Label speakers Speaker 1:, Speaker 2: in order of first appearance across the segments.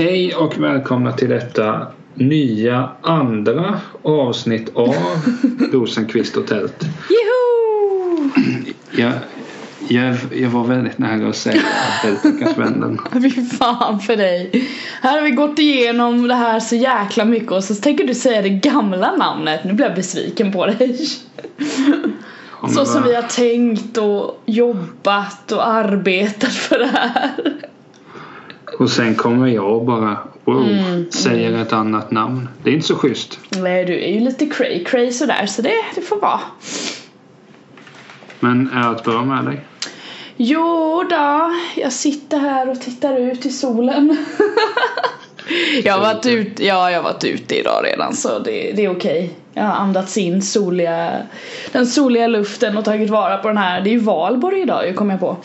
Speaker 1: Hej och välkomna till detta nya andra avsnitt av Rosenqvist och tält.
Speaker 2: Joho!
Speaker 1: Jag, jag, jag var väldigt nära att säga Deltakansvännen.
Speaker 2: Fy fan för dig. Här har vi gått igenom det här så jäkla mycket och så tänker du säga det gamla namnet. Nu blir jag besviken på dig. Så som vi har tänkt och jobbat och arbetat för det här.
Speaker 1: Och sen kommer jag och bara wow,
Speaker 2: Mm,
Speaker 1: säger ett annat namn. Det är inte så schysst.
Speaker 2: Nej, du är ju lite cray cray sådär så det, det får vara.
Speaker 1: Men är allt bra med dig?
Speaker 2: Jo då, jag sitter här och tittar ut i solen. jag har varit ute, ja, jag har varit ute idag redan så det, det är okej. Jag har andats in soliga, den soliga luften och tagit vara på den här. Det är ju valborg idag ju kommer jag på.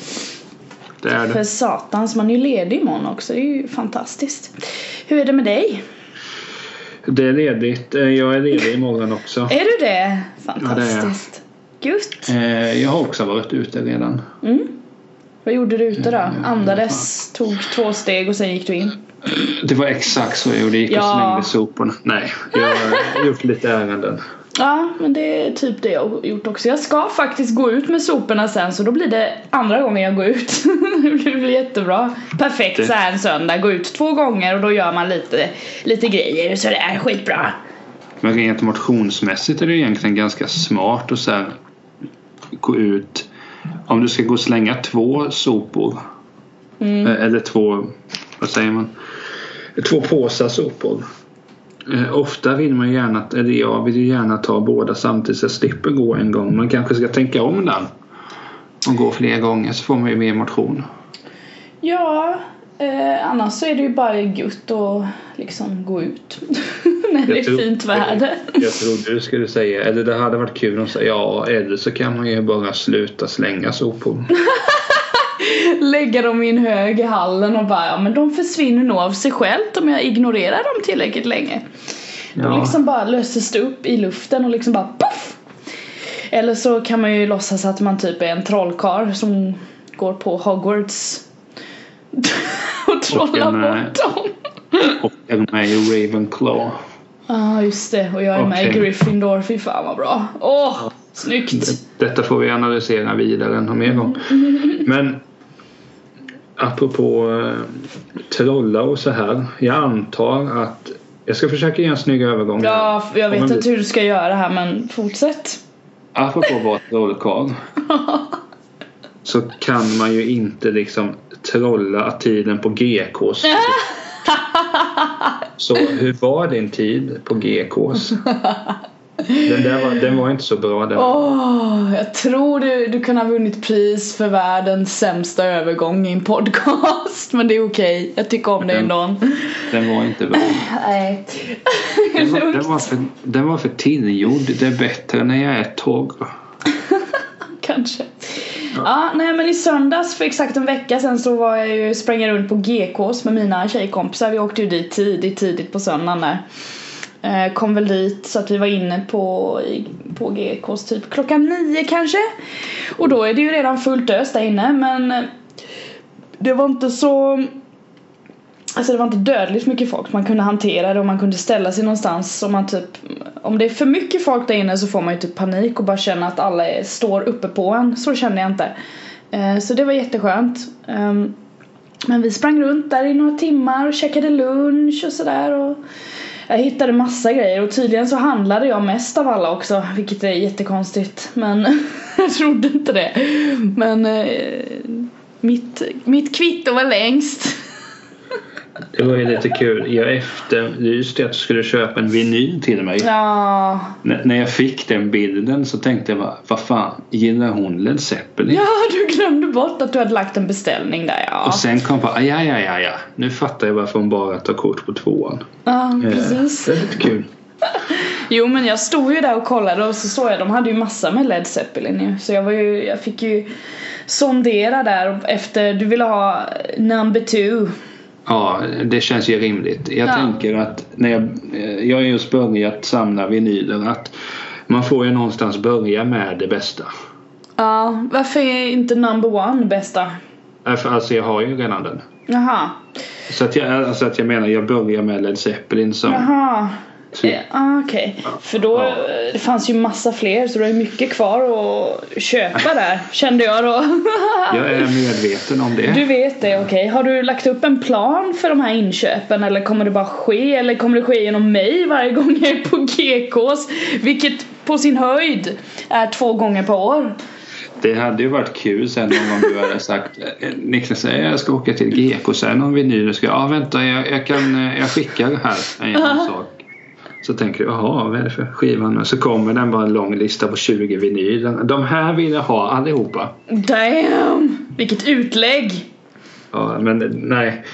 Speaker 1: Det är
Speaker 2: För
Speaker 1: det.
Speaker 2: satans, man är ju ledig imorgon också. Det är ju fantastiskt. Hur är det med dig?
Speaker 1: Det är ledigt. Eh, Jag är ledig imorgon också.
Speaker 2: Är du det?
Speaker 1: det är jag.
Speaker 2: Fantastiskt. Gött.
Speaker 1: Eh, Jag har också varit ute redan.
Speaker 2: Mm. Vad gjorde du ute då? Andades, tog två steg och sen gick du in?
Speaker 1: Det var exakt så jag gjorde. Gick och
Speaker 2: Ja.
Speaker 1: slängde soporna. Nej, jag har gjort lite ärenden.
Speaker 2: Ja, men det är typ det jag har gjort också. Jag ska faktiskt gå ut med soporna sen så då blir det andra gången jag går ut. det blir jättebra. Perfekt
Speaker 1: Det-
Speaker 2: så här en söndag. Gå ut två gånger och då gör man lite, lite grejer så det är skitbra.
Speaker 1: Men rent motionsmässigt är det egentligen ganska smart att så här gå ut. Om du ska gå och slänga två sopor.
Speaker 2: Mm.
Speaker 1: eh, Eller två, vad säger man? Två påsar sopor. Eh, Ofta vill man gärna, eller jag vill ju gärna ta båda samtidigt så jag slipper gå en gång. Man kanske ska tänka om den. Och gå fler gånger så får man ju mer motion.
Speaker 2: Ja, eh, annars så är det ju bara gött att liksom gå ut. När det är
Speaker 1: tror-
Speaker 2: fint väder.
Speaker 1: Jag trodde du skulle säga, eller det hade varit kul att säga ja, eller så kan man ju bara sluta slänga sopor.
Speaker 2: Lägga dem i en hög i hallen och bara ja men de försvinner nog av sig självt om jag ignorerar dem tillräckligt länge.
Speaker 1: Ja.
Speaker 2: liksom bara löses det upp i luften och liksom bara poff! Eller så kan man ju låtsas att man typ är en trollkarl som går på Hogwarts och trollar
Speaker 1: Och eh,
Speaker 2: bort dem.
Speaker 1: Och är med i Ravenclaw.
Speaker 2: Ja just det och jag är med i. Gryffindor, fy fan vad bra. Åh, snyggt!
Speaker 1: Det- Detta får vi analysera vidare någon mer gång. Men apropå eh, trollar och så här. Jag antar att jag ska försöka ge en snygg övergång. här.
Speaker 2: Ja, jag vet inte hur du ska göra här men fortsätt.
Speaker 1: Apropå att vara trollkarl. så kan man ju inte liksom trolla tiden på GKs. Så hur var din tid på GKs? Den, där var, den var inte så bra den.
Speaker 2: Åh, jag tror du, du kan ha vunnit pris för världens sämsta övergång i en podcast. Men det är okej, jag tycker om
Speaker 1: Den-
Speaker 2: ändå.
Speaker 1: Den var inte bra.
Speaker 2: Nej.
Speaker 1: Den var, den var, för, den var för tillgjord. Det är bättre när jag är torr.
Speaker 2: Kanske. Ja. nej men i söndags för exakt en vecka sedan så var jag ju sprang jag runt på GKs med mina tjejkompisar. Vi åkte ju dit tidigt, tidigt på söndagen där. Eh, Kom väl dit så att vi var inne på, i- på GKs typ klockan nio kanske. Och då är det ju redan fullt ös där inne men eh, det var inte så Alltså det var inte dödligt mycket folk, man kunde hantera det och man kunde ställa sig någonstans. Om man typ Om det är för mycket folk där inne så får man ju typ panik och bara känna att alla är, står uppe på en, så kände jag inte. Eh, Så det var jätteskönt. Ehm, men vi sprang runt där i några timmar och käkade lunch och sådär och jag hittade massa grejer och tydligen så handlade jag mest av alla också vilket är jättekonstigt men jag trodde inte det. Men eh, mitt, mitt kvitto var längst.
Speaker 1: Det var ju lite kul. Jag efterlyste att du skulle köpa en vinyl till mig.
Speaker 2: Ja,
Speaker 1: N- när jag fick den bilden så tänkte jag vad fan, gillar hon Led Zeppelin?
Speaker 2: ja du glömde bort att du hade lagt en beställning där ja.
Speaker 1: Och sen kom på, ja ja ja ja, nu fattar jag varför hon bara tar kort på tvåan.
Speaker 2: Ja,
Speaker 1: Eh,
Speaker 2: precis.
Speaker 1: Är lite kul.
Speaker 2: Jo men jag stod ju där och kollade och så såg jag, de hade ju massa med Led Zeppelin ju. Så jag var ju, jag fick ju sondera där efter, du ville ha number two.
Speaker 1: Ja, det känns ju rimligt. Jag
Speaker 2: Ja.
Speaker 1: tänker att när jag, eh, jag har just börjat samla vinyler att man får ju någonstans börja med det bästa.
Speaker 2: Ja, varför är inte number one bästa?
Speaker 1: För Alltså jag har ju redan den.
Speaker 2: Jaha.
Speaker 1: Så att jag, alltså att jag menar, jag börjar med Led Zeppelin som...
Speaker 2: Jaha.
Speaker 1: Typ.
Speaker 2: Eh, ah, Okej, för då
Speaker 1: Ja.
Speaker 2: eh, det fanns ju massa fler så det är mycket kvar att köpa där kände jag då.
Speaker 1: Jag är medveten om det.
Speaker 2: Du vet det, okej. Har du lagt upp en plan för de här inköpen eller kommer det bara ske eller kommer det ske genom mig varje gång jag är på GKs? Vilket på sin höjd är två gånger per år.
Speaker 1: Det hade ju varit kul sen om du hade sagt eh, Niklas säger jag ska åka till GK sen om vinyl. Ska, ja vänta jag, jag, kan, eh, jag skickar här en sak. Så tänker du, jaha vad är det för skiva nu? Så kommer den bara en lång lista på 20 vinyl. De här vill jag ha allihopa.
Speaker 2: Damn! Vilket utlägg!
Speaker 1: Ja, men nej.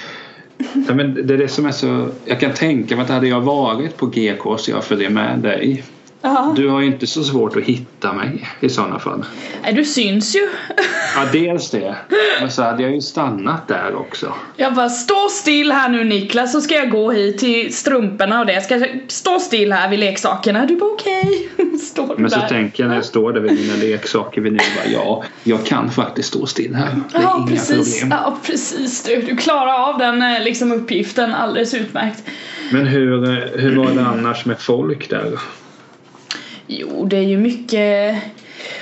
Speaker 1: Ja, men det är det som är så... Jag kan tänka mig att hade jag varit på GK så jag följer med dig.
Speaker 2: Ja.
Speaker 1: Du har ju inte så svårt att hitta mig i sådana fall.
Speaker 2: Nej, du syns ju.
Speaker 1: Ja, dels det. Men så hade jag ju stannat där också.
Speaker 2: Jag bara stå still här nu Niklas så ska jag gå hit till strumporna och det. Jag ska stå still här vid leksakerna. Du bara okej. Står du
Speaker 1: Men så tänker jag när jag står där vid mina leksaker vid nu bara ja, jag kan faktiskt stå still här. Det är
Speaker 2: Ja
Speaker 1: inga
Speaker 2: precis,
Speaker 1: problem.
Speaker 2: ja precis du. Du klarar av den eh, liksom uppgiften alldeles utmärkt.
Speaker 1: Men hur, eh, hur var det annars med folk där?
Speaker 2: Jo, det är ju mycket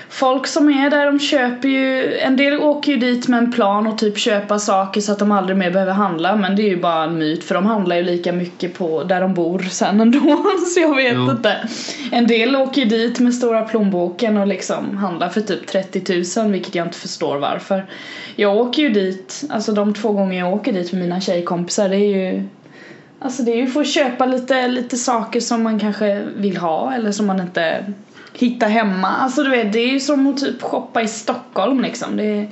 Speaker 2: folk som är där. De köper ju, en del åker ju dit med en plan och typ köpa saker så att de aldrig mer behöver handla. Men det är ju bara en myt för de handlar ju lika mycket på där de bor sen ändå. Så jag vet
Speaker 1: Jo.
Speaker 2: inte. En del åker ju dit med stora plånboken och liksom handlar för typ 30 000 vilket jag inte förstår varför. Jag åker ju dit, alltså de två gånger jag åker dit med mina tjejkompisar det är ju Alltså det är ju för att köpa lite, lite saker som man kanske vill ha eller som man inte hittar hemma. Alltså du vet, det är ju som att typ shoppa i Stockholm liksom. Det är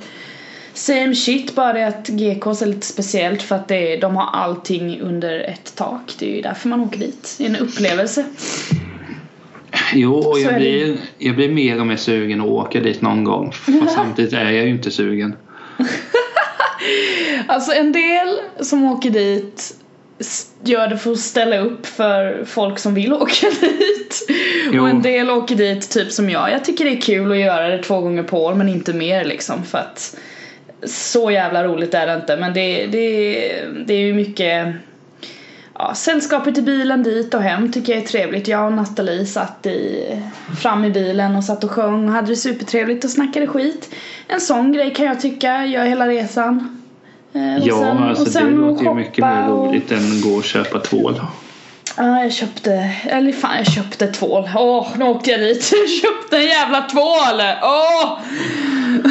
Speaker 2: same shit, bara det att GKs är lite speciellt för att det är, de har allting under ett tak. Det är ju därför man åker dit. Det är en upplevelse.
Speaker 1: Jo, och jag blir, jag blir mer och mer sugen att åka dit någon gång. Fast samtidigt är jag ju inte sugen.
Speaker 2: Alltså en del som åker dit gör det för att ställa upp för folk som vill åka dit.
Speaker 1: Jo.
Speaker 2: Och en del åker dit typ som jag. Jag tycker det är kul att göra det två gånger på år men inte mer liksom för att så jävla roligt är det inte men det, det, det är ju mycket Ja, sällskapet i bilen dit och hem tycker jag är trevligt. Jag och Nathalie satt i, fram i bilen och satt och sjöng och hade det supertrevligt och snackade skit. En sån grej kan jag tycka gör hela resan. Eh, och
Speaker 1: Ja,
Speaker 2: sen-
Speaker 1: alltså
Speaker 2: och sen
Speaker 1: det låter ju mycket mer
Speaker 2: och-
Speaker 1: roligt än att gå och köpa tvål.
Speaker 2: Ja, jag köpte, eller fan jag köpte tvål. Åh, nu åkte jag dit. Jag köpte en jävla tvål! Åh!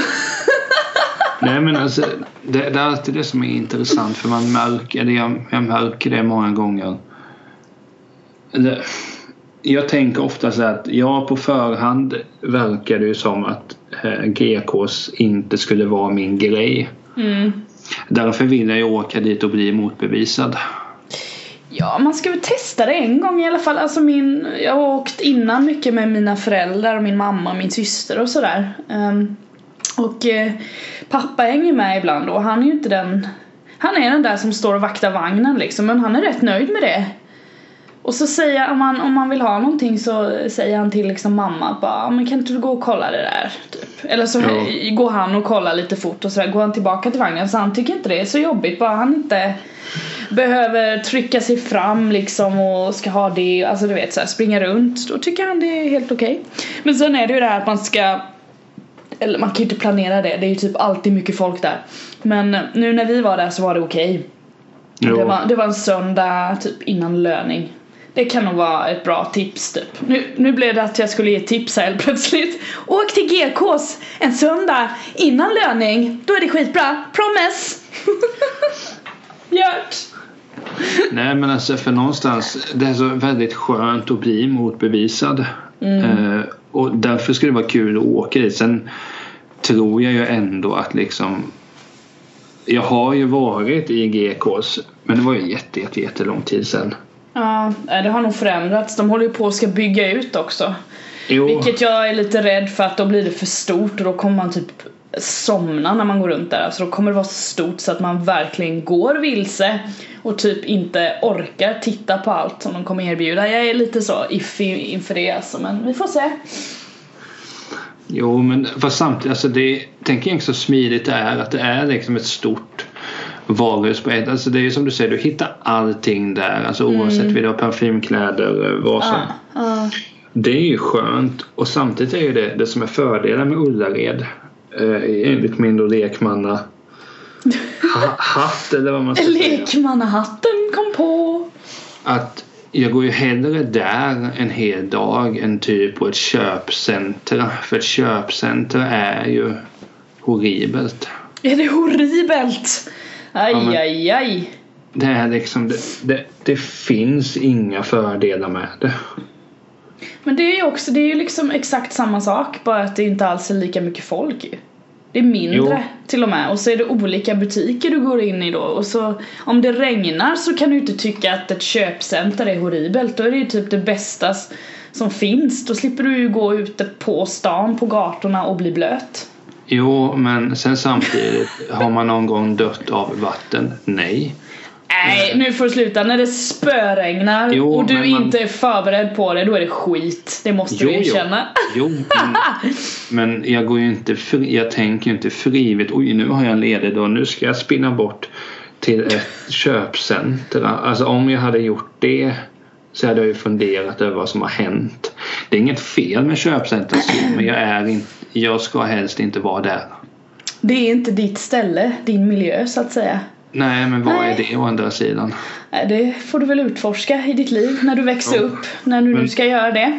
Speaker 1: Nej men alltså det, det är alltid det som är intressant för man märker, eller jag, jag märker det många gånger. Det, jag tänker ofta så att ja på förhand verkar det ju som att eh, GKs inte skulle vara min grej.
Speaker 2: Mm.
Speaker 1: Därför vill jag ju åka dit och bli motbevisad.
Speaker 2: Ja, man ska väl testa det en gång i alla fall. Alltså min, jag har åkt innan mycket med mina föräldrar och min mamma och min syster och sådär. Um, och eh, pappa hänger med ibland och han är ju inte den Han är den där som står och vaktar vagnen liksom men han är rätt nöjd med det. Och så säger om man, om man vill ha någonting så säger han till liksom mamma bara "Ja, men kan inte du gå och kolla det där? Typ. Eller så
Speaker 1: Ja.
Speaker 2: går han och kollar lite fort och så går han tillbaka till vagnen så han tycker inte det är så jobbigt bara han inte behöver trycka sig fram liksom och ska ha det, alltså du vet så här, springa runt. Då tycker han det är helt okej. Men sen är det ju det här att man ska eller man kan ju inte planera det, det är ju typ alltid mycket folk där. Men nu när vi var där så var det okej.
Speaker 1: Jo.
Speaker 2: Det, var, det var en söndag typ innan löning. Det kan nog vara ett bra tips typ. Nu, nu blev det att jag skulle ge tips här helt plötsligt. Åk till GKs en söndag innan löning. Då är det skitbra. Promise! Gjort!
Speaker 1: Nej men alltså för någonstans det är så väldigt skönt att bli motbevisad. Eh, och därför skulle det vara kul att åka dit. Sen tror jag ju ändå att liksom jag har ju varit i GKs men det var ju jätte, jätte, jättelång tid sedan.
Speaker 2: Ja, det har nog förändrats. De håller ju på att ska bygga ut också.
Speaker 1: Jo,
Speaker 2: Vilket jag är lite rädd för att då blir det för stort och då kommer man typ somna när man går runt där. Alltså då kommer det vara så stort så att man verkligen går vilse och typ inte orkar titta på allt som de kommer erbjuda. Jag är lite så iffy inför det alltså men vi får se.
Speaker 1: jo men fast samtidigt alltså det tänker jag så smidigt det är att det är liksom ett stort på ett. Alltså det är ju som du säger, du hittar allting där. Alltså oavsett mm. det parfymkläder, eh, vad som.
Speaker 2: Ah, ah.
Speaker 1: Det är ju skönt och samtidigt är ju det det som är fördelen med Ullared. Eh, enligt min då lekmanna ha, hatt eller vad man ska säga.
Speaker 2: Lekmannahatten kom på.
Speaker 1: Att jag går ju hellre där en hel dag än typ på ett köpcentra. För ett köpcentra är ju horribelt.
Speaker 2: Är det horribelt? Aj, ja, men, aj, aj.
Speaker 1: Det är liksom, det, det, det, finns inga fördelar med det.
Speaker 2: Men det är ju också, det är ju liksom exakt samma sak bara att det inte alls är lika mycket folk ju. Det är mindre jo. till och med och så är det olika butiker du går in i då och så om det regnar så kan du inte tycka att ett köpcenter är horribelt. Då är det ju typ det bästa som finns. Då slipper du ju gå ute på stan på gatorna och bli blöt.
Speaker 1: Jo, men sen samtidigt har man någon gång dött av vatten? Nej.
Speaker 2: Nej, nu får du sluta. När det spöregnar jo, och du inte är förberedd på det, då är det skit. Det måste jo, du erkänna.
Speaker 1: Jo, jo men, men, jag går ju inte fri, jag tänker ju inte frivilligt. Oj, nu har jag ledigt och nu ska jag spinna bort till ett köpcenter. Alltså om jag hade gjort det så hade jag ju funderat över vad som har hänt. Det är inget fel med köpcenter men jag, är in, jag ska helst inte vara där.
Speaker 2: Det är inte ditt ställe, din miljö så att säga.
Speaker 1: Nej, men vad Nej. är det å andra sidan?
Speaker 2: Det får du väl utforska i ditt liv när du växer ja. upp, när du men, nu ska göra det.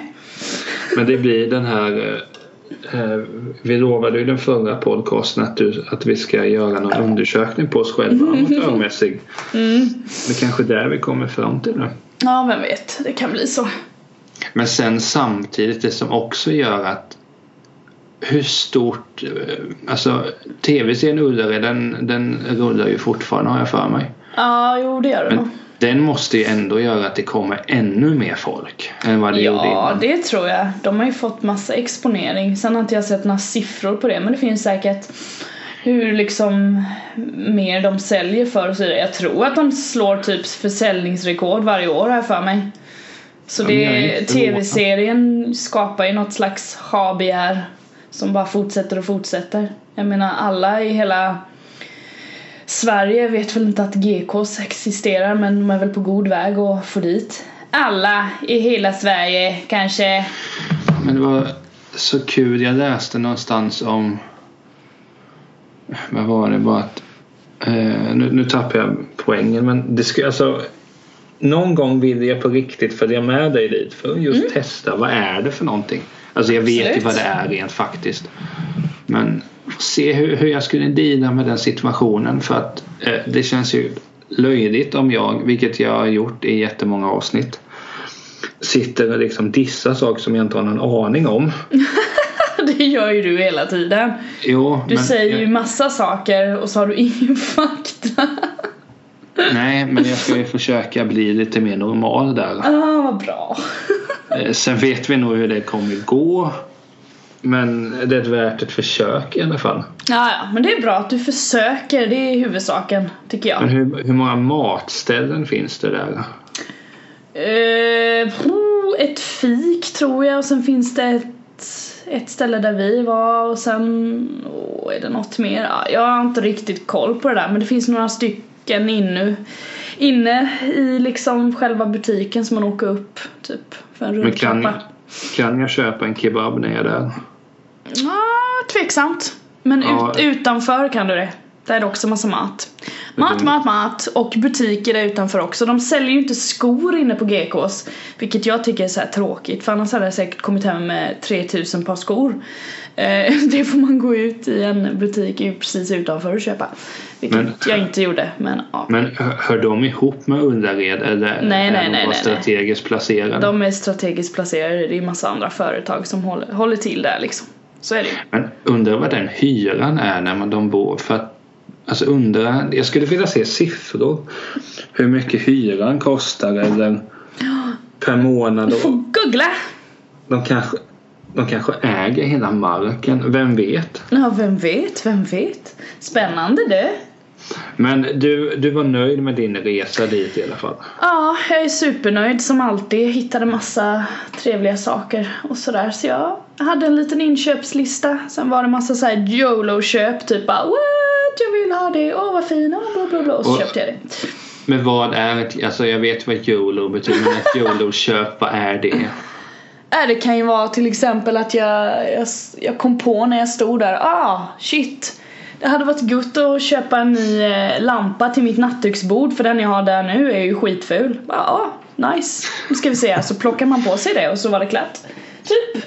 Speaker 1: Men det blir den här eh, vi lovade ju den förra podcasten att, du, att vi ska göra någon undersökning på oss själva amatörmässigt. Mm. Det är kanske där vi kommer fram till nu.
Speaker 2: Ja, vem vet. Det kan bli så.
Speaker 1: Men sen samtidigt det som också gör att hur stort, eh, alltså tv-serien Ullared den, den rullar ju fortfarande har jag för mig.
Speaker 2: Ja, jo det gör den nog.
Speaker 1: Den måste ju ändå göra att det kommer ännu mer folk än vad det ja, gjorde innan.
Speaker 2: Ja, det tror jag. De har ju fått massa exponering. Sen har inte jag sett några siffror på det men det finns säkert hur liksom mer de säljer för och så vidare. Jag tror att de slår typ försäljningsrekord varje år här för mig. Så det, tv-serien skapar ju något slags habegär som bara fortsätter och fortsätter. Jag menar alla i hela Sverige vet väl inte att GKs existerar men de är väl på god väg att få dit alla i hela Sverige kanske.
Speaker 1: Men det var så kul, jag läste någonstans om vad var det bara att eh, nu, nu tappar jag poängen men det skulle alltså någon gång vill jag på riktigt följa med dig dit för att just mm. testa vad är det för någonting. Alltså jag vet ju vad det är rent faktiskt. Men se hur, hur jag skulle deala med den situationen för att eh, det känns ju löjligt om jag, vilket jag har gjort i jättemånga avsnitt, sitter och liksom dissar saker som jag inte har någon aning om.
Speaker 2: det gör ju du hela tiden.
Speaker 1: Jo,
Speaker 2: du säger jag... ju massa saker och så har du ingen fakta.
Speaker 1: Nej, men jag ska ju försöka bli lite mer normal där.
Speaker 2: Ah, vad bra.
Speaker 1: Eh, sen vet vi nog hur det kommer gå. Men det är värt ett försök i alla fall.
Speaker 2: Ja, ja, men det är bra att du försöker. Det är huvudsaken, tycker jag.
Speaker 1: Men hur, hur många matställen finns det där?
Speaker 2: Uh, ett fik tror jag och sen finns det ett, ett ställe där vi var och sen oh, är det något mer. Ja, jag har inte riktigt koll på det där men det finns några stycken inne, inne i liksom själva butiken som man åker upp typ för en
Speaker 1: rundtrappa. Men kan, kan jag köpa en kebab när jag är där?
Speaker 2: Ja, tveksamt. Men ja. ut, utanför kan du det. Där är det också massa mat. Mat, mat, mat och butiker där utanför också. De säljer ju inte skor inne på GKs. Vilket jag tycker är så tråkigt för annars hade jag säkert kommit hem med 3000 par skor. Eh, det får man gå ut i en butik precis utanför och köpa. Vilket men, jag inte gjorde men ja.
Speaker 1: Men hör de ihop med Ullared eller
Speaker 2: nej, nej, är nej, de
Speaker 1: nej, strategiskt placerade?
Speaker 2: De är strategiskt placerade. Det är massa andra företag som håller, håller till där liksom. Så är det
Speaker 1: Men undrar vad den hyran är när man de bor för Alltså undrar, jag skulle vilja se siffror. Hur mycket hyran kostar eller per månad.
Speaker 2: Du får googla.
Speaker 1: De kanske, de kanske äger hela marken, vem vet?
Speaker 2: Ja, vem vet, vem vet. Spännande det.
Speaker 1: Men du, du var nöjd med din resa dit i alla fall?
Speaker 2: Ja, jag är supernöjd som alltid. Jag hittade massa trevliga saker och sådär. Så jag hade en liten inköpslista. Sen var det massa såhär YOLO-köp, typ bara? Jag vill ha det, åh vad fin, åh bla bla bla. Och så
Speaker 1: Och-
Speaker 2: köpte jag det.
Speaker 1: Men vad är alltså jag vet vad YOLO betyder men ett YOLO-köp, vad är det?
Speaker 2: Äh, det kan ju vara till exempel att jag, jag, jag kom på när jag stod där, ah shit. Det hade varit gott att köpa en ny eh, lampa till mitt nattduksbord för den jag har där nu är ju skitful. Ja, ah, nice. Nu ska vi se, så plockar man på sig det och så var det klart. Typ.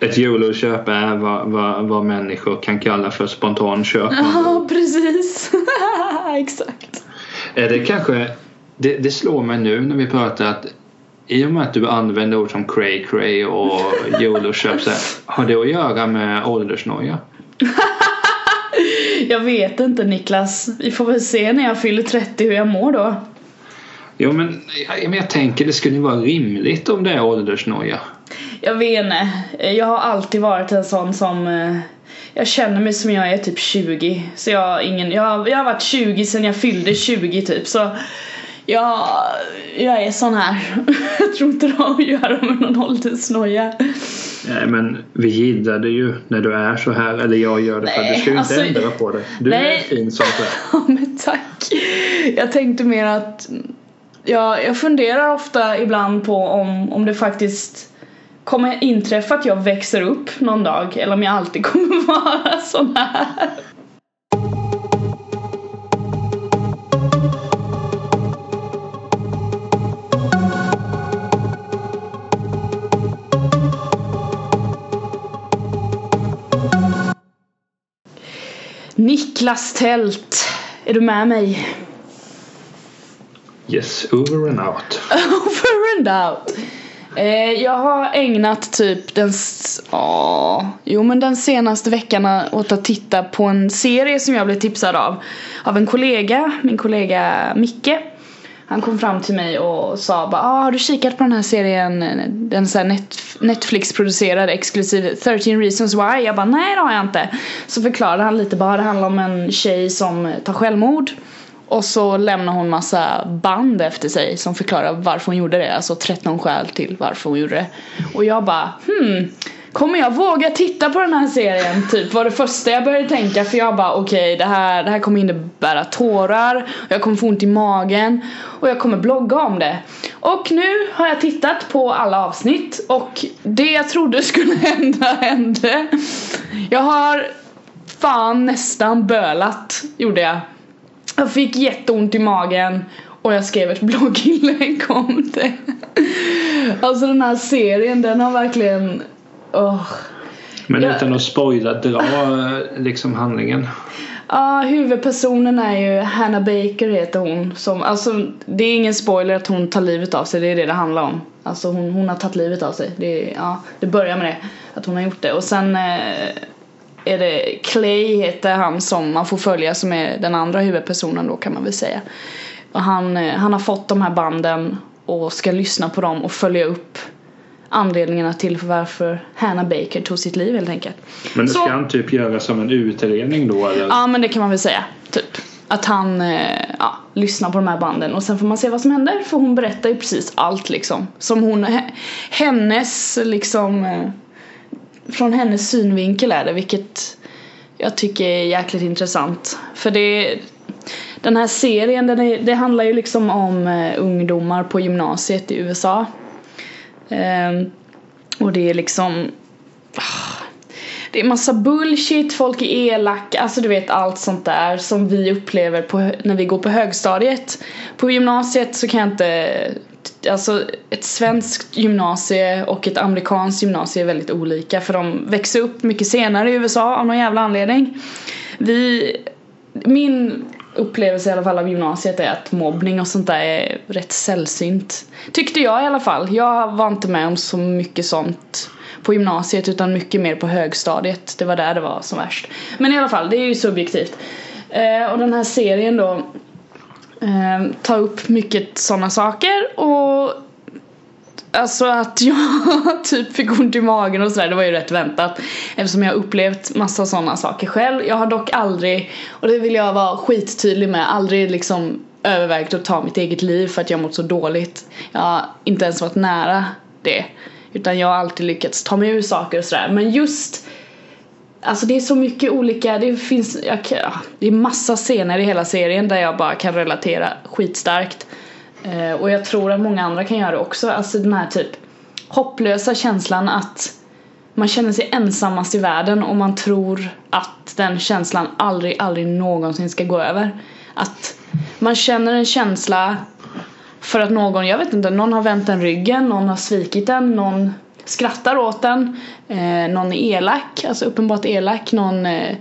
Speaker 1: Ett YOLO-köp är vad, vad, vad människor kan kalla för spontanköp.
Speaker 2: Ja, precis. Exakt.
Speaker 1: Är det kanske, det, det slår mig nu när vi pratar att i och med att du använder ord som cray cray och YOLO-köp har det att göra med åldersnoja?
Speaker 2: Jag vet inte Niklas. Vi får väl se när jag fyller 30 hur jag mår då.
Speaker 1: Jo men jag, men jag tänker det skulle vara rimligt om det är åldersnoja.
Speaker 2: Jag vet inte. Jag har alltid varit en sån som eh, jag känner mig som jag är typ 20. Så jag har ingen, jag har, jag har varit 20 sedan jag fyllde 20 typ så jag, jag är sån här. jag tror inte det har att göra med någon åldersnoja.
Speaker 1: Nej men vi gillade ju när du är så här eller jag gör det för
Speaker 2: Nej,
Speaker 1: du ska ju inte
Speaker 2: alltså-
Speaker 1: ändra på det. Du
Speaker 2: Nej.
Speaker 1: är fin som du är.
Speaker 2: Men tack. Jag tänkte mer att jag, jag funderar ofta ibland på om, om det faktiskt kommer inträffa att jag växer upp någon dag eller om jag alltid kommer vara sån här. Niklas Tält, är du med mig?
Speaker 1: Yes, over and out.
Speaker 2: Over and out. Eh, jag har ägnat typ den, åh, jo men den senaste veckan åt att titta på en serie som jag blev tipsad av. Av en kollega, min kollega Micke. Han kom fram till mig och sa bara ah, har du kikat på den här serien, den så här net, Netflix-producerade exklusiv 13 reasons why? Jag bara nej det har jag inte. Så förklarade han lite bara, det handlar om en tjej som tar självmord. Och så lämnar hon massa band efter sig som förklarar varför hon gjorde det. Alltså 13 skäl till varför hon gjorde det. Och jag bara hmm, kommer jag våga titta på den här serien? Typ var det första jag började tänka för jag bara okej det, här, det här kommer innebära tårar och jag kommer få ont i magen och jag kommer blogga om det. Och nu har jag tittat på alla avsnitt och det jag trodde skulle hända hände. Jag har fan nästan bölat gjorde jag. Jag fick jätteont i magen och jag skrev ett blogginlägg om det. Alltså den här serien den har verkligen... Åh.
Speaker 1: Men
Speaker 2: Ja.
Speaker 1: utan att spoila, dra eh, liksom handlingen.
Speaker 2: Ja, huvudpersonen är ju Hannah Baker heter hon. Som, alltså, det är ingen spoiler att hon tar livet av sig, det är det det handlar om. Alltså hon, hon har tagit livet av sig. Det, ja, det börjar med det, att hon har gjort det. Och sen eh, är det Clay heter han som man får följa som är den andra huvudpersonen då kan man väl säga. Och han, eh, han har fått de här banden och ska lyssna på dem och följa upp anledningarna till varför Hannah Baker tog sitt liv helt enkelt.
Speaker 1: Men det
Speaker 2: Så-
Speaker 1: ska han typ göra som en utredning då eller?
Speaker 2: Ja men det kan man väl säga, typ. Att han eh, ja, lyssnar på de här banden och sen får man se vad som händer för hon berättar ju precis allt liksom. Som hon, he- hennes liksom eh, från hennes synvinkel är det vilket jag tycker är jäkligt intressant. För det Den här serien den är, det handlar ju liksom om eh, ungdomar på gymnasiet i USA. Ehm, och det är liksom ah, det är massa bullshit, folk är elaka, alltså du vet allt sånt där som vi upplever på, när vi går på högstadiet. På gymnasiet så kan jag inte, alltså ett svenskt gymnasie och ett amerikanskt gymnasie är väldigt olika för de växer upp mycket senare i USA av någon jävla anledning. Vi, min upplevelse i alla fall av gymnasiet är att mobbning och sånt där är rätt sällsynt. Tyckte jag i alla fall. Jag var inte med om så mycket sånt på gymnasiet utan mycket mer på högstadiet. Det var där det var som värst. Men i alla fall, det är ju subjektivt. Eh, och den här serien då eh, ta upp mycket sådana saker och Alltså att jag typ fick ont i magen och sådär, det var ju rätt väntat. Eftersom jag har upplevt massa sådana saker själv. Jag har dock aldrig, och det vill jag vara skittydlig med, aldrig liksom övervägt att ta mitt eget liv för att jag mått så dåligt. Jag har inte ens varit nära det. Utan jag har alltid lyckats ta mig ur saker och sådär. Men just Alltså det är så mycket olika, det finns, jag, det är massa scener i hela serien där jag bara kan relatera skitstarkt. Eh, och jag tror att många andra kan göra det också, alltså den här typ hopplösa känslan att man känner sig ensammast i världen och man tror att den känslan aldrig, aldrig någonsin ska gå över. Att man känner en känsla för att någon, jag vet inte, någon har vänt en ryggen, någon har svikit en, någon skrattar åt den, eh, någon är elak, alltså uppenbart elak, någon eh,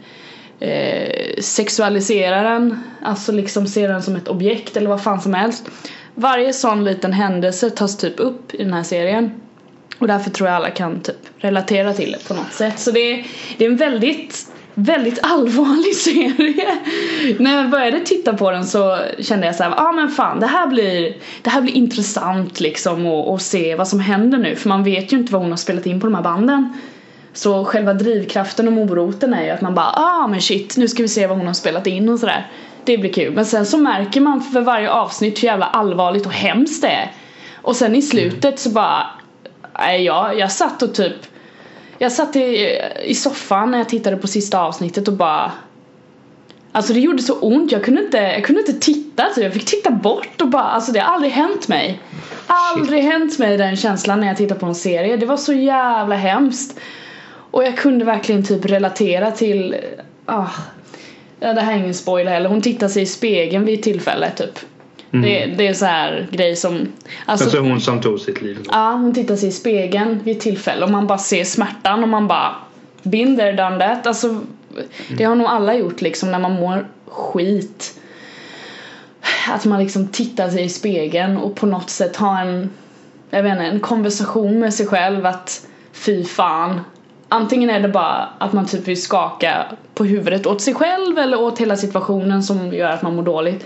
Speaker 2: eh, sexualiserar den, alltså liksom ser den som ett objekt eller vad fan som helst. Varje sån liten händelse tas typ upp i den här serien. Och därför tror jag alla kan typ relatera till det på något sätt. Så det är, det är en väldigt väldigt allvarlig serie. När jag började titta på den så kände jag så ja ah, men fan det här blir, det här blir intressant liksom och, se vad som händer nu för man vet ju inte vad hon har spelat in på de här banden. Så själva drivkraften och moroten är ju att man bara ah men shit nu ska vi se vad hon har spelat in och sådär. Det blir kul men sen så märker man för varje avsnitt hur jävla allvarligt och hemskt det är. Och sen i slutet så bara, nej jag, jag satt och typ jag satt i, i soffan när jag tittade på sista avsnittet och bara Alltså det gjorde så ont, jag kunde inte, jag kunde inte titta. Så jag fick titta bort och bara Alltså det har aldrig hänt mig. Aldrig Shit. hänt mig den känslan när jag tittar på en serie, det var så jävla hemskt. Och jag kunde verkligen typ relatera till ah, ja, Det här är ingen spoiler heller, hon tittar sig i spegeln vid ett tillfälle typ Mm. Det, det är så här grej som
Speaker 1: Alltså, alltså hon som tog sitt liv?
Speaker 2: Ja, hon tittar sig i spegeln vid ett tillfälle och man bara ser smärtan och man bara Binder done that. Alltså mm. det har nog alla gjort liksom när man mår skit. Att man liksom tittar sig i spegeln och på något sätt har en Jag vet inte, en konversation med sig själv att Fy fan Antingen är det bara att man typ vill skaka på huvudet åt sig själv eller åt hela situationen som gör att man mår dåligt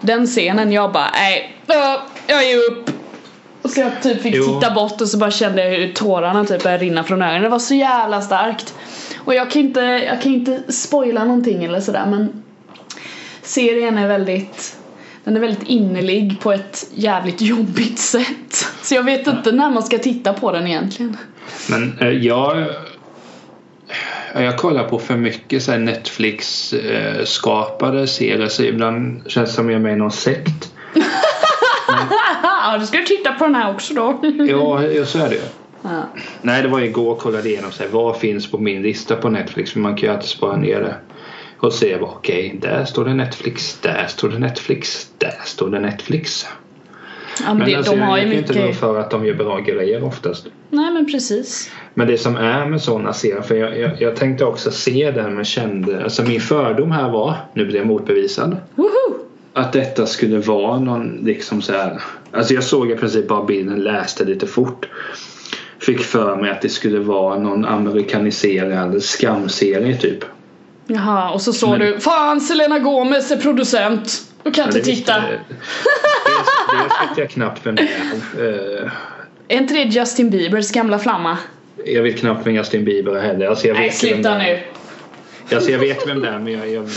Speaker 2: den scenen, jag bara nej, jag ger upp. Och så jag typ fick titta bort och så bara kände jag hur tårarna typ började rinna från ögonen. Det var så jävla starkt. Och jag kan inte, jag kan inte spoila någonting eller sådär men serien är väldigt den är väldigt innerlig på ett jävligt jobbigt sätt. Så jag vet inte när man ska titta på den egentligen.
Speaker 1: Men eh, jag jag kollar på för mycket så Netflix eh, serier så ibland känns det som jag är med i någon sekt.
Speaker 2: ja, du ska titta på den här också då.
Speaker 1: ja, så är det ju. Ja. Nej, det var igår jag kollade igenom så här, vad finns på min lista på Netflix. Men man kan ju alltid spara ner det. Och se okej, okay, där står det Netflix, där står det Netflix, där står det Netflix. Ja, men, men det, alltså, de har ju mycket... inte för att de gör bra grejer oftast.
Speaker 2: Nej men precis.
Speaker 1: Men det som är med sådana serier, för jag, jag, jag, tänkte också se den men kände, alltså min fördom här var, nu blir jag motbevisad.
Speaker 2: Woho!
Speaker 1: Att detta skulle vara någon liksom så här, alltså jag såg i princip bara bilden, läste lite fort. Fick för mig att det skulle vara någon amerikaniserad skamserie typ.
Speaker 2: Jaha, och så såg men... du Fan Selena Gomez är producent! Du kan inte titta. Dels,
Speaker 1: dels vet jag knappt vem det är.
Speaker 2: Är inte det Justin Biebers gamla flamma?
Speaker 1: Jag vet knappt vem Justin Bieber är heller. Alltså jag
Speaker 2: Nej, sluta nu.
Speaker 1: Alltså jag vet vem det är men jag, jag,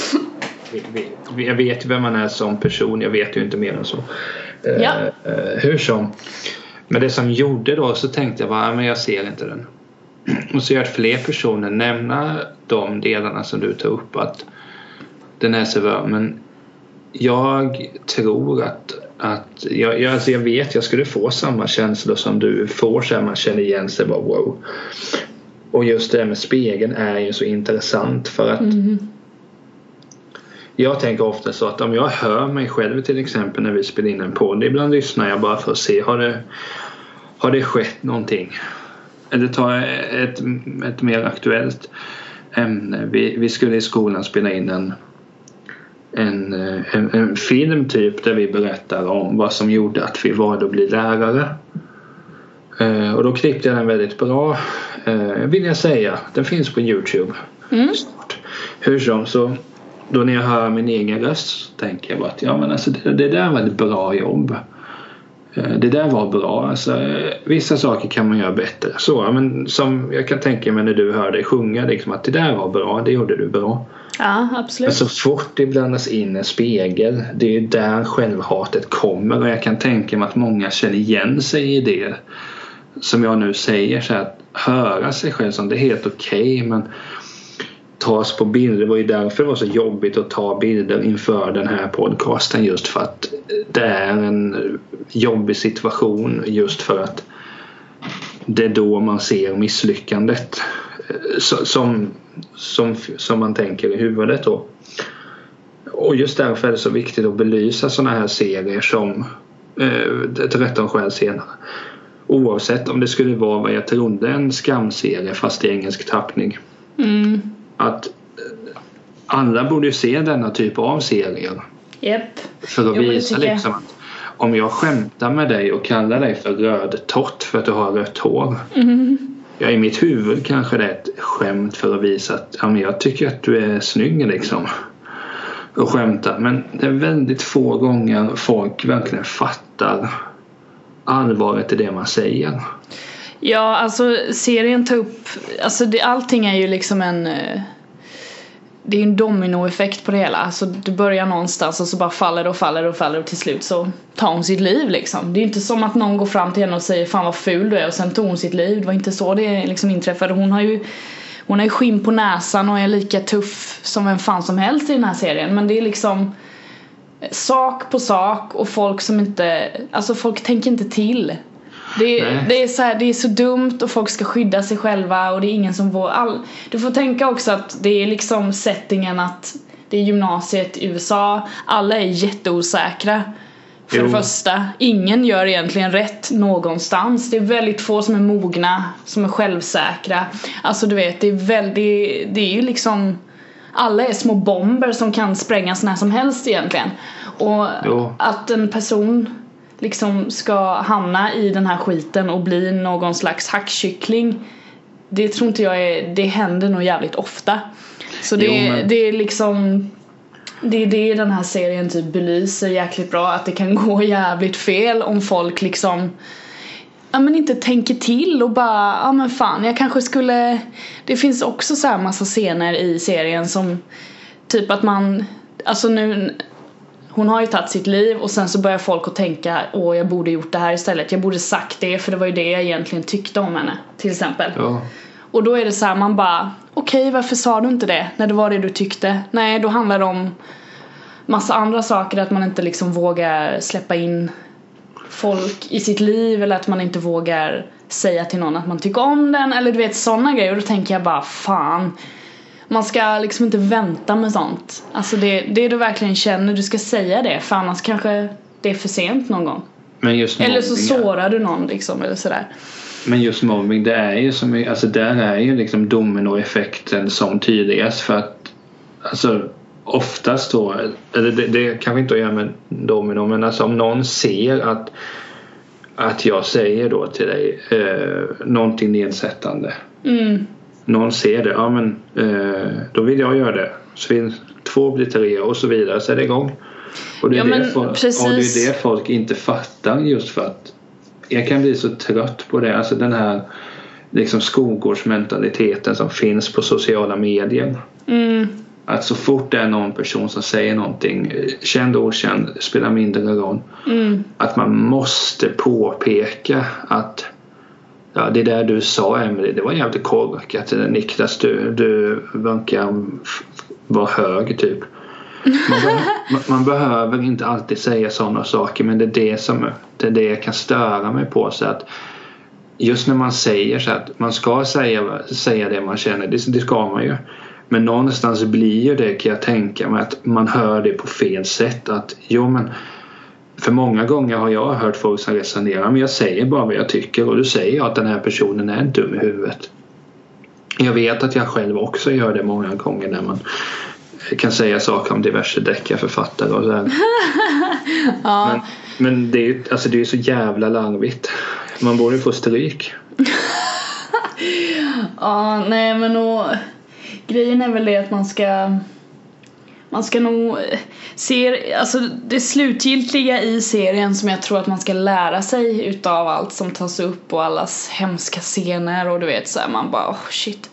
Speaker 1: jag vet vem man är som person. Jag vet ju inte mer än så. Eh, ja. Uh, hur som. Men det som gjorde då så tänkte jag bara, men jag ser inte den. Och så jag hört fler personer nämna de delarna som du tar upp att den är sevär men jag tror att, att jag, jag, alltså jag vet jag skulle få samma känslor som du får så man känner igen sig bara wow. Och just det här med spegeln är ju så intressant för att mm. Jag tänker ofta så att om jag hör mig själv till exempel när vi spelar in en podd. Ibland lyssnar jag bara för att se har det, har det skett någonting. Eller ta ett, ett mer aktuellt ämne. Vi, vi skulle i skolan spela in en en, eh, en, en, film typ där vi berättar om vad som gjorde att vi valde att bli lärare. Eh, och då klippte jag den väldigt bra eh, vill jag säga. Den finns på Youtube. Mm. Hur som så då när jag hör min egen röst så tänker jag bara att ja men alltså det, det där var ett bra jobb. Eh, det där var bra. Alltså, eh, vissa saker kan man göra bättre. Så, men som jag kan tänka mig när du hör dig sjunga liksom, att det där var bra, det gjorde du bra.
Speaker 2: Ja, absolut.
Speaker 1: Men så fort det blandas in en spegel, det är där självhatet kommer och jag kan tänka mig att många känner igen sig i det. Som jag nu säger, så att höra sig själv som det är helt okej okay, men tas på bilder. Det var ju därför det var så jobbigt att ta bilder inför den här podcasten just för att det är en jobbig situation just för att det är då man ser misslyckandet som, som, som man tänker i huvudet då. Och just därför är det så viktigt att belysa sådana här serier som eh, 13 skäl senare. Oavsett om det skulle vara vad jag trodde en skamserie fast i engelsk tappning.
Speaker 2: Mm.
Speaker 1: Att andra borde ju se denna typ av serier.
Speaker 2: Yep.
Speaker 1: För att
Speaker 2: Jo,
Speaker 1: visa
Speaker 2: jag.
Speaker 1: liksom att om jag skämtar med dig och kallar dig för rödtott för att du har rött hår.
Speaker 2: Mm.
Speaker 1: Ja, i mitt huvud kanske det är ett skämt för att visa att ja, men jag tycker att du är snygg liksom. Och skämta. Men det är väldigt få gånger folk verkligen fattar allvaret i det man säger.
Speaker 2: Ja, alltså serien tar upp, alltså det, allting är ju liksom en eh, det är en dominoeffekt på det hela. Alltså du börjar någonstans och så bara faller det och faller det och faller och till slut så tar hon sitt liv liksom. Det är inte som att någon går fram till henne och säger fan vad ful du är och sen tog hon sitt liv. Det var inte så det liksom inträffade. Hon har ju hon har ju skinn på näsan och är lika tuff som vem fan som helst i den här serien men det är liksom sak på sak och folk som inte, alltså folk tänker inte till. Det,
Speaker 1: Nej.
Speaker 2: det, är så här, det är så dumt och folk ska skydda sig själva och det är ingen som vågar. All, du får tänka också att det är liksom settingen att det är gymnasiet i USA, alla är jätteosäkra. För
Speaker 1: Jo.
Speaker 2: det första, ingen gör egentligen rätt någonstans. Det är väldigt få som är mogna, som är självsäkra. Alltså du vet, det är väldigt, det är ju liksom alla är små bomber som kan sprängas när som helst egentligen. Och
Speaker 1: Jo.
Speaker 2: att en person liksom ska hamna i den här skiten och bli någon slags hackkyckling det tror inte jag är, det händer nog jävligt ofta. Så det,
Speaker 1: Jo, men-
Speaker 2: det är liksom det är det den här serien typ belyser jäkligt bra att det kan gå jävligt fel om folk liksom ja men inte tänker till och bara ja men fan jag kanske skulle det finns också så här massa scener i serien som typ att man alltså nu hon har ju tagit sitt liv och sen så börjar folk att tänka åh jag borde gjort det här istället. Jag borde sagt det för det var ju det jag egentligen tyckte om henne till exempel.
Speaker 1: Ja.
Speaker 2: och då är det så här man bara okej varför sa du inte det när det var det du tyckte? Nej då handlar det om massa andra saker att man inte liksom vågar släppa in folk i sitt liv eller att man inte vågar säga till någon att man tycker om den eller du vet sådana grejer. Och då tänker jag bara fan man ska liksom inte vänta med sånt. Alltså det, det du verkligen känner, du ska säga det för annars kanske det är för sent någon gång. Eller så sårar du någon liksom eller sådär.
Speaker 1: Men just mobbing, det är ju som, alltså där är ju liksom dominoeffekten som tydligast för att alltså oftast då, eller det, det kanske inte har att göra med domino men alltså om någon ser att att jag säger då till dig eh, någonting nedsättande.
Speaker 2: Mm.
Speaker 1: Någon ser det, ja men eh, då vill jag göra det. Så vill två blir tre och så vidare så är det igång. Och det är,
Speaker 2: Ja,
Speaker 1: det, folk, och det är det folk inte fattar just för att jag kan bli så trött på det. Alltså den här liksom skolgårdsmentaliteten som finns på sociala medier.
Speaker 2: Mm.
Speaker 1: Att så fort det är någon person som säger någonting, känd och okänd, spelar mindre roll.
Speaker 2: Mm.
Speaker 1: Att man måste påpeka att Ja, det där du sa Emelie, det var jävligt korkat. Niklas, du, du verkar vara hög typ. Man, be- man- man behöver inte alltid säga sådana saker men det är det som det är det jag kan störa mig på. Så att just när man säger så att man ska säga, säga det man känner, det, det ska man ju. Men någonstans blir ju det kan jag tänka mig att man hör det på fel sätt. Att jo men för många gånger har jag hört folk som resonerar men jag säger bara vad jag tycker och då säger jag att den här personen är dum i huvudet. Jag vet att jag själv också gör det många gånger när man kan säga saker om diverse deckarförfattare och sådär.
Speaker 2: Ja.
Speaker 1: Men, men det är ju alltså det är så jävla larvigt. Man borde få stryk.
Speaker 2: Ja, nej men och grejen är väl det att man ska man ska nog se, alltså det slutgiltiga i serien som jag tror att man ska lära sig utav allt som tas upp och allas hemska scener och du vet så här, man bara oh shit.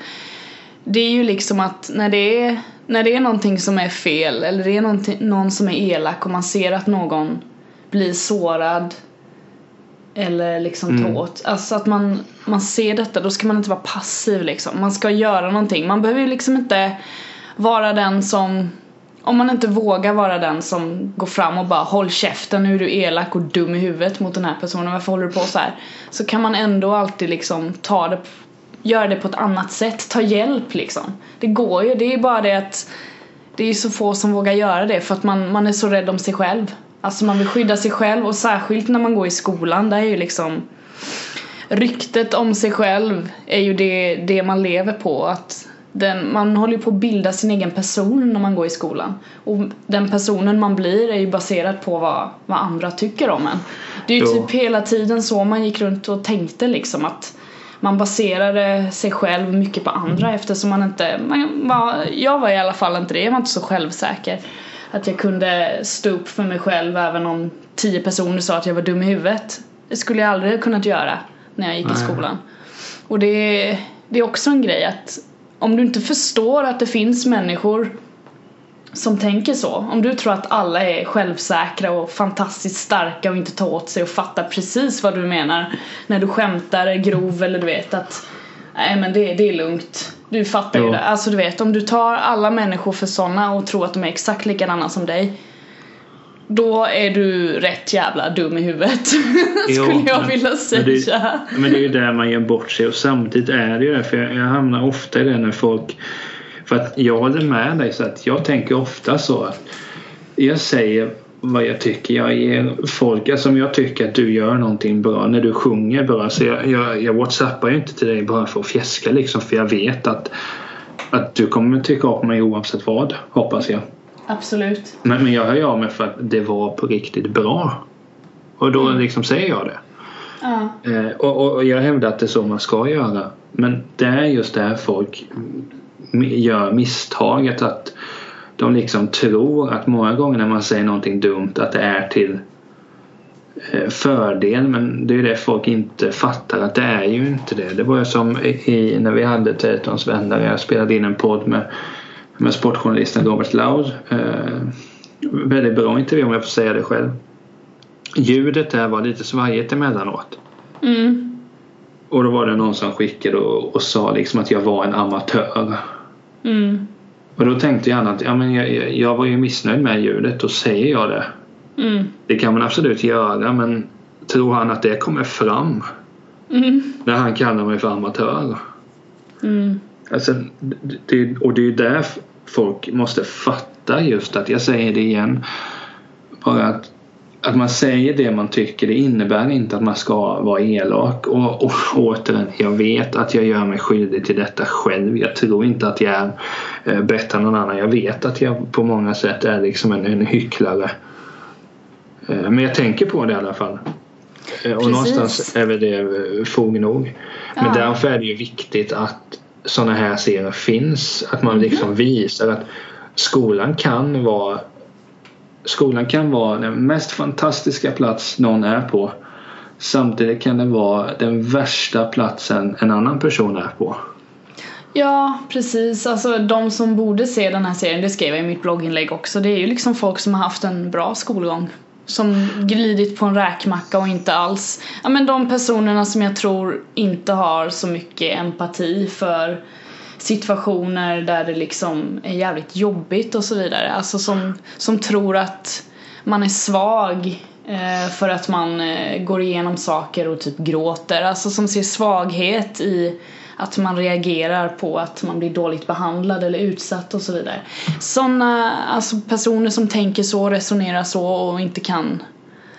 Speaker 2: Det är ju liksom att när det är, när det är någonting som är fel eller det är någon som är elak och man ser att någon blir sårad eller liksom ta åt. Alltså att man, man ser detta, då ska man inte vara passiv liksom. Man ska göra någonting. Man behöver ju liksom inte vara den som om man inte vågar vara den som går fram och bara håll käften, nu är du elak och dum i huvudet mot den här personen, varför håller du på så här? Så kan man ändå alltid liksom ta det, göra det på ett annat sätt, ta hjälp liksom. Det går ju, det är bara det att det är så få som vågar göra det för att man, man är så rädd om sig själv. Alltså man vill skydda sig själv och särskilt när man går i skolan, där är ju liksom ryktet om sig själv är ju det, det man lever på. Att den, man håller ju på att bilda sin egen person när man går i skolan. Och den personen man blir är ju baserad på vad, vad andra tycker om en. Det är ju typ hela tiden så man gick runt och tänkte liksom att man baserade sig själv mycket på andra eftersom man inte, man var, jag var i alla fall inte det, jag var inte så självsäker. Att jag kunde stå upp för mig själv även om tio personer sa att jag var dum i huvudet. Det skulle jag aldrig ha kunnat göra när jag gick i
Speaker 1: Nej.
Speaker 2: skolan. Och det det är också en grej att om du inte förstår att det finns människor som tänker så. Om du tror att alla är självsäkra och fantastiskt starka och inte tar åt sig och fattar precis vad du menar när du skämtar, är grov eller du vet att nej men det, det är lugnt. Du fattar ju
Speaker 1: Ja.
Speaker 2: det. Alltså du vet om du tar alla människor för sådana och tror att de är exakt likadana som dig då är du rätt jävla dum i huvudet
Speaker 1: Jo,
Speaker 2: skulle jag
Speaker 1: men-
Speaker 2: vilja
Speaker 1: men
Speaker 2: säga.
Speaker 1: det- Men det är ju där man gör bort sig och samtidigt är det ju det för jag, jag hamnar ofta i det när folk för att jag håller med dig så att jag tänker ofta så att jag säger vad jag tycker. Jag ger folk, alltså om jag tycker att du gör någonting bra när du sjunger bra så jag, jag, jag whatsappar ju inte till dig bara för att fjäska liksom för jag vet att att du kommer tycka om mig oavsett vad, hoppas jag.
Speaker 2: Absolut.
Speaker 1: Men, men jag hör ju av mig för att det var på riktigt bra. Och då liksom säger jag det.
Speaker 2: Ja.
Speaker 1: Eh, och, och- och jag hävdar att det är så man ska göra. Men det är just där folk gör misstaget att de liksom tror att många gånger när man säger någonting dumt att det är till eh, fördel men det är det folk inte fattar att det är ju inte det. Det var ju som i, när vi hade Tetons vänner jag spelade in en podd med, med sportjournalisten Robert Laud. Eh, väldigt bra intervju om jag får säga det själv. Ljudet där var lite svajigt emellanåt.
Speaker 2: Mm.
Speaker 1: Och då var det någon som skickade och, och sa liksom att jag var en amatör.
Speaker 2: Mm.
Speaker 1: Och då tänkte jag att ja, men jag, jag- var ju missnöjd med ljudet, då säger jag det.
Speaker 2: Mm.
Speaker 1: Det kan man absolut göra men tror han att det kommer fram
Speaker 2: Mm.
Speaker 1: när han kallar mig för amatör?
Speaker 2: Mm.
Speaker 1: Alltså, det, och det är ju där f- folk måste fatta just att, jag säger det igen, bara att, att man säger det man tycker det innebär inte att man ska vara elak. Och, och återigen, jag vet att jag gör mig skyldig till detta själv. Jag tror inte att jag är eh, bättre än någon annan. Jag vet att jag på många sätt är liksom en, en hycklare. Eh, Men jag tänker på det i alla fall. Eh, Och
Speaker 2: Precis.
Speaker 1: någonstans är väl det eh, fog nog. Men
Speaker 2: Ja.
Speaker 1: därför är det ju viktigt att sådana här serier finns. Att man liksom visar att skolan kan vara Skolan kan vara den mest fantastiska plats någon är på. Samtidigt kan det vara den värsta platsen en annan person är på.
Speaker 2: Ja, precis. Alltså de som borde se den här serien, det skrev jag i mitt blogginlägg också, det är ju liksom folk som har haft en bra skolgång. Som glidit på en räkmacka och inte alls... Ja men de personerna som jag tror inte har så mycket empati för situationer där det liksom är jävligt jobbigt och så vidare. Alltså som, som tror att man är svag eh, för att man eh, går igenom saker och typ gråter. Alltså som ser svaghet i att man reagerar på att man blir dåligt behandlad eller utsatt och så vidare. Sådana alltså personer som tänker så, resonerar så och inte kan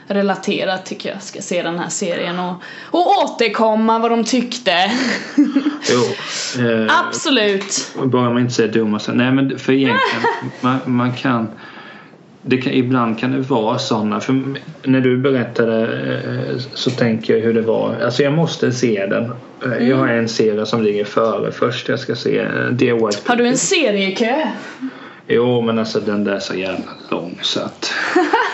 Speaker 2: relatera tycker jag ska se den här serien och, och återkomma vad de tyckte.
Speaker 1: Jo, eh,
Speaker 2: Absolut!
Speaker 1: bara man inte säger dumma saker. Nej men för egentligen, man, man kan, det kan Ibland kan det vara sådana. För när du berättade eh, så tänker jag hur det var. Alltså jag måste se den. Eh, Jag har en serie som ligger före först. Jag ska se eh, Dear White
Speaker 2: Har du en seriekö?
Speaker 1: Jo men alltså den där är så jävla lång så att.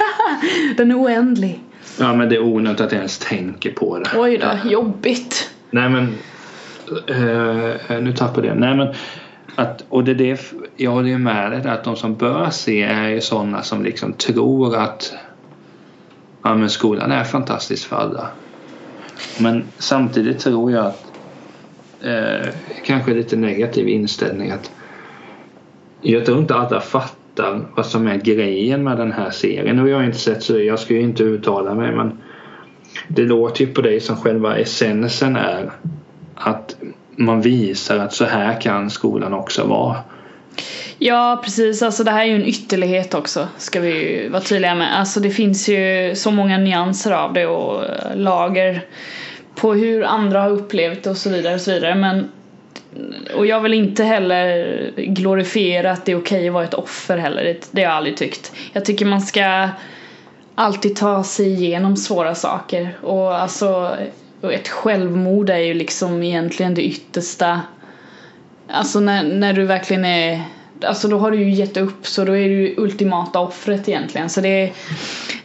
Speaker 2: Den är oändlig.
Speaker 1: Ja men det är onödigt att jag ens tänker på det.
Speaker 2: Oj då, jobbigt.
Speaker 1: Nej men eh, Nu tappade jag. Nej men att, och det är det, jag håller ju med dig att de som bör se är ju sådana som liksom tror att ja, men skolan är fantastisk för alla. Men samtidigt tror jag att eh, kanske lite negativ inställning att jag tror inte alla fattar vad som är grejen med den här serien. Nu har jag inte sett så jag ska ju inte uttala mig men det låter ju på dig som själva essensen är att man visar att så här kan skolan också vara.
Speaker 2: Ja precis, alltså det här är ju en ytterlighet också ska vi ju vara tydliga med. Alltså det finns ju så många nyanser av det och lager på hur andra har upplevt det och så vidare och så vidare men och jag vill inte heller glorifiera att det är okej att vara ett offer heller, det, det har jag aldrig tyckt. Jag tycker man ska alltid ta sig igenom svåra saker och alltså ett självmord är ju liksom egentligen det yttersta. Alltså när, när du verkligen är Alltså då har du ju gett upp så då är du ultimata offret egentligen. Så det är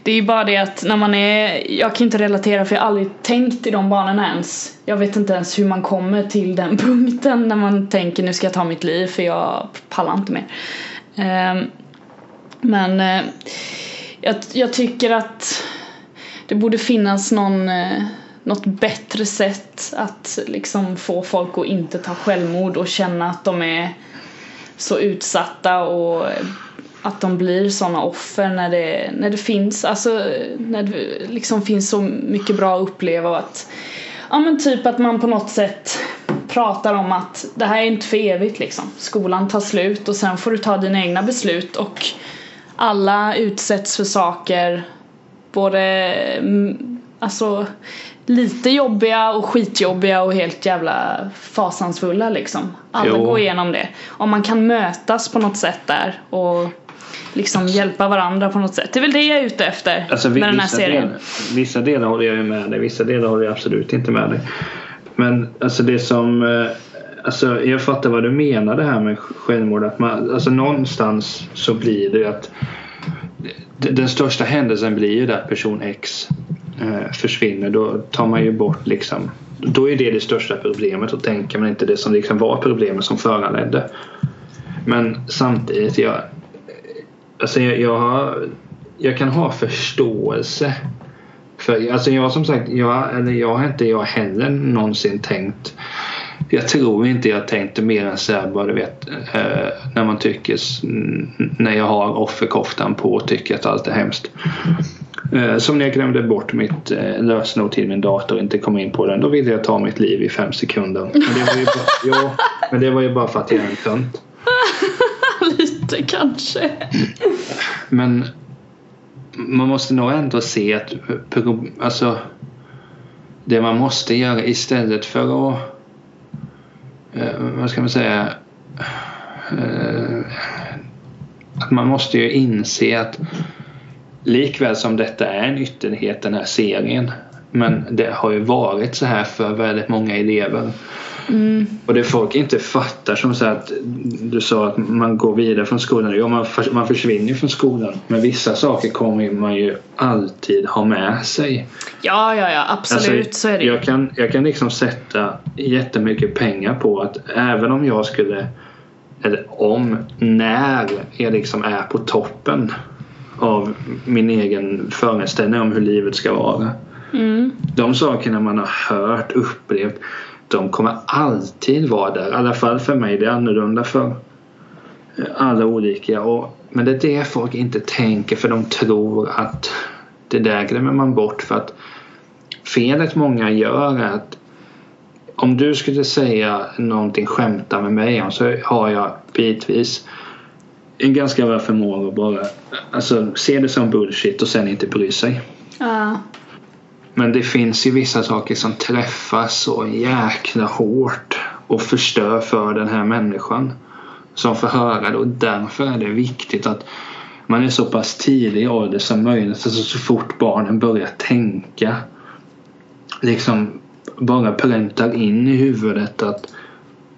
Speaker 2: Det är ju bara det att när man är Jag kan inte relatera för jag har aldrig tänkt i de banorna ens. Jag vet inte ens hur man kommer till den punkten när man tänker nu ska jag ta mitt liv för jag pallar inte mer. Ehm, men eh, jag, jag tycker att det borde finnas någon eh, något bättre sätt att liksom få folk att inte ta självmord och känna att de är så utsatta och att de blir sådana offer när det, när det finns, alltså när det liksom finns så mycket bra att uppleva och att ja men typ att man på något sätt pratar om att det här är inte för evigt liksom. Skolan tar slut och sen får du ta dina egna beslut och alla utsätts för saker både mm, alltså lite jobbiga och skitjobbiga och helt jävla fasansfulla liksom. Alla jo. går igenom det. Om man kan mötas på något sätt där och liksom hjälpa varandra på något sätt. Det är väl det jag är ute efter alltså, med den här serien.
Speaker 1: Delar, vissa delar håller jag ju med dig, vissa delar håller jag absolut inte med dig. Men alltså det som eh, Alltså jag fattar vad du menar det här med självmord. Att man, alltså någonstans så blir det att den största händelsen blir ju att person X Eh, försvinner. Då tar man ju bort liksom då är det det största problemet och tänker man inte det som liksom var problemet som föranledde. Men samtidigt, jag, alltså jag, jag, har, jag kan ha förståelse för, alltså jag som sagt, jag, eller jag har inte jag heller någonsin tänkt jag tror inte jag tänkte mer än såhär bara du vet eh, när man tycker när jag har offerkoftan på och tycker att allt är hemskt. Eh, som när jag glömde bort mitt eh, lösenord till min dator och inte kom in på den. Då ville jag ta mitt liv i fem sekunder. Men det var ju bara, ja, men det var ju bara för att jag är en tönt.
Speaker 2: Lite kanske.
Speaker 1: Men man måste nog ändå se att alltså, det man måste göra istället för att eh, vad ska man säga att man måste ju inse att likväl som detta är en ytterlighet den här serien men det har ju varit så här för väldigt många elever. Mm. Och det folk inte fattar som så att du sa att man går vidare från skolan. Ja, man, man försvinner från skolan. Men vissa saker kommer man ju alltid ha med sig.
Speaker 2: Ja, ja, ja absolut alltså, så är det
Speaker 1: jag kan, jag kan liksom sätta jättemycket pengar på att även om jag skulle eller om, när jag liksom är på toppen av min egen föreställning om hur livet ska vara. Mm. De sakerna man har hört, upplevt de kommer alltid vara där. I alla fall för mig. Det är annorlunda för alla olika. Och, men det är det folk inte tänker för de tror att det där glömmer man bort för att felet många gör är att om du skulle säga någonting skämta med mig om så har jag bitvis en ganska bra förmåga att bara alltså, se det som bullshit och sen inte bry sig.
Speaker 2: Uh.
Speaker 1: Men det finns ju vissa saker som träffar så jäkla hårt och förstör för den här människan som får höra det och därför är det viktigt att man är så pass tidig i ålder som möjligt, alltså så fort barnen börjar tänka liksom bara präntar in i huvudet att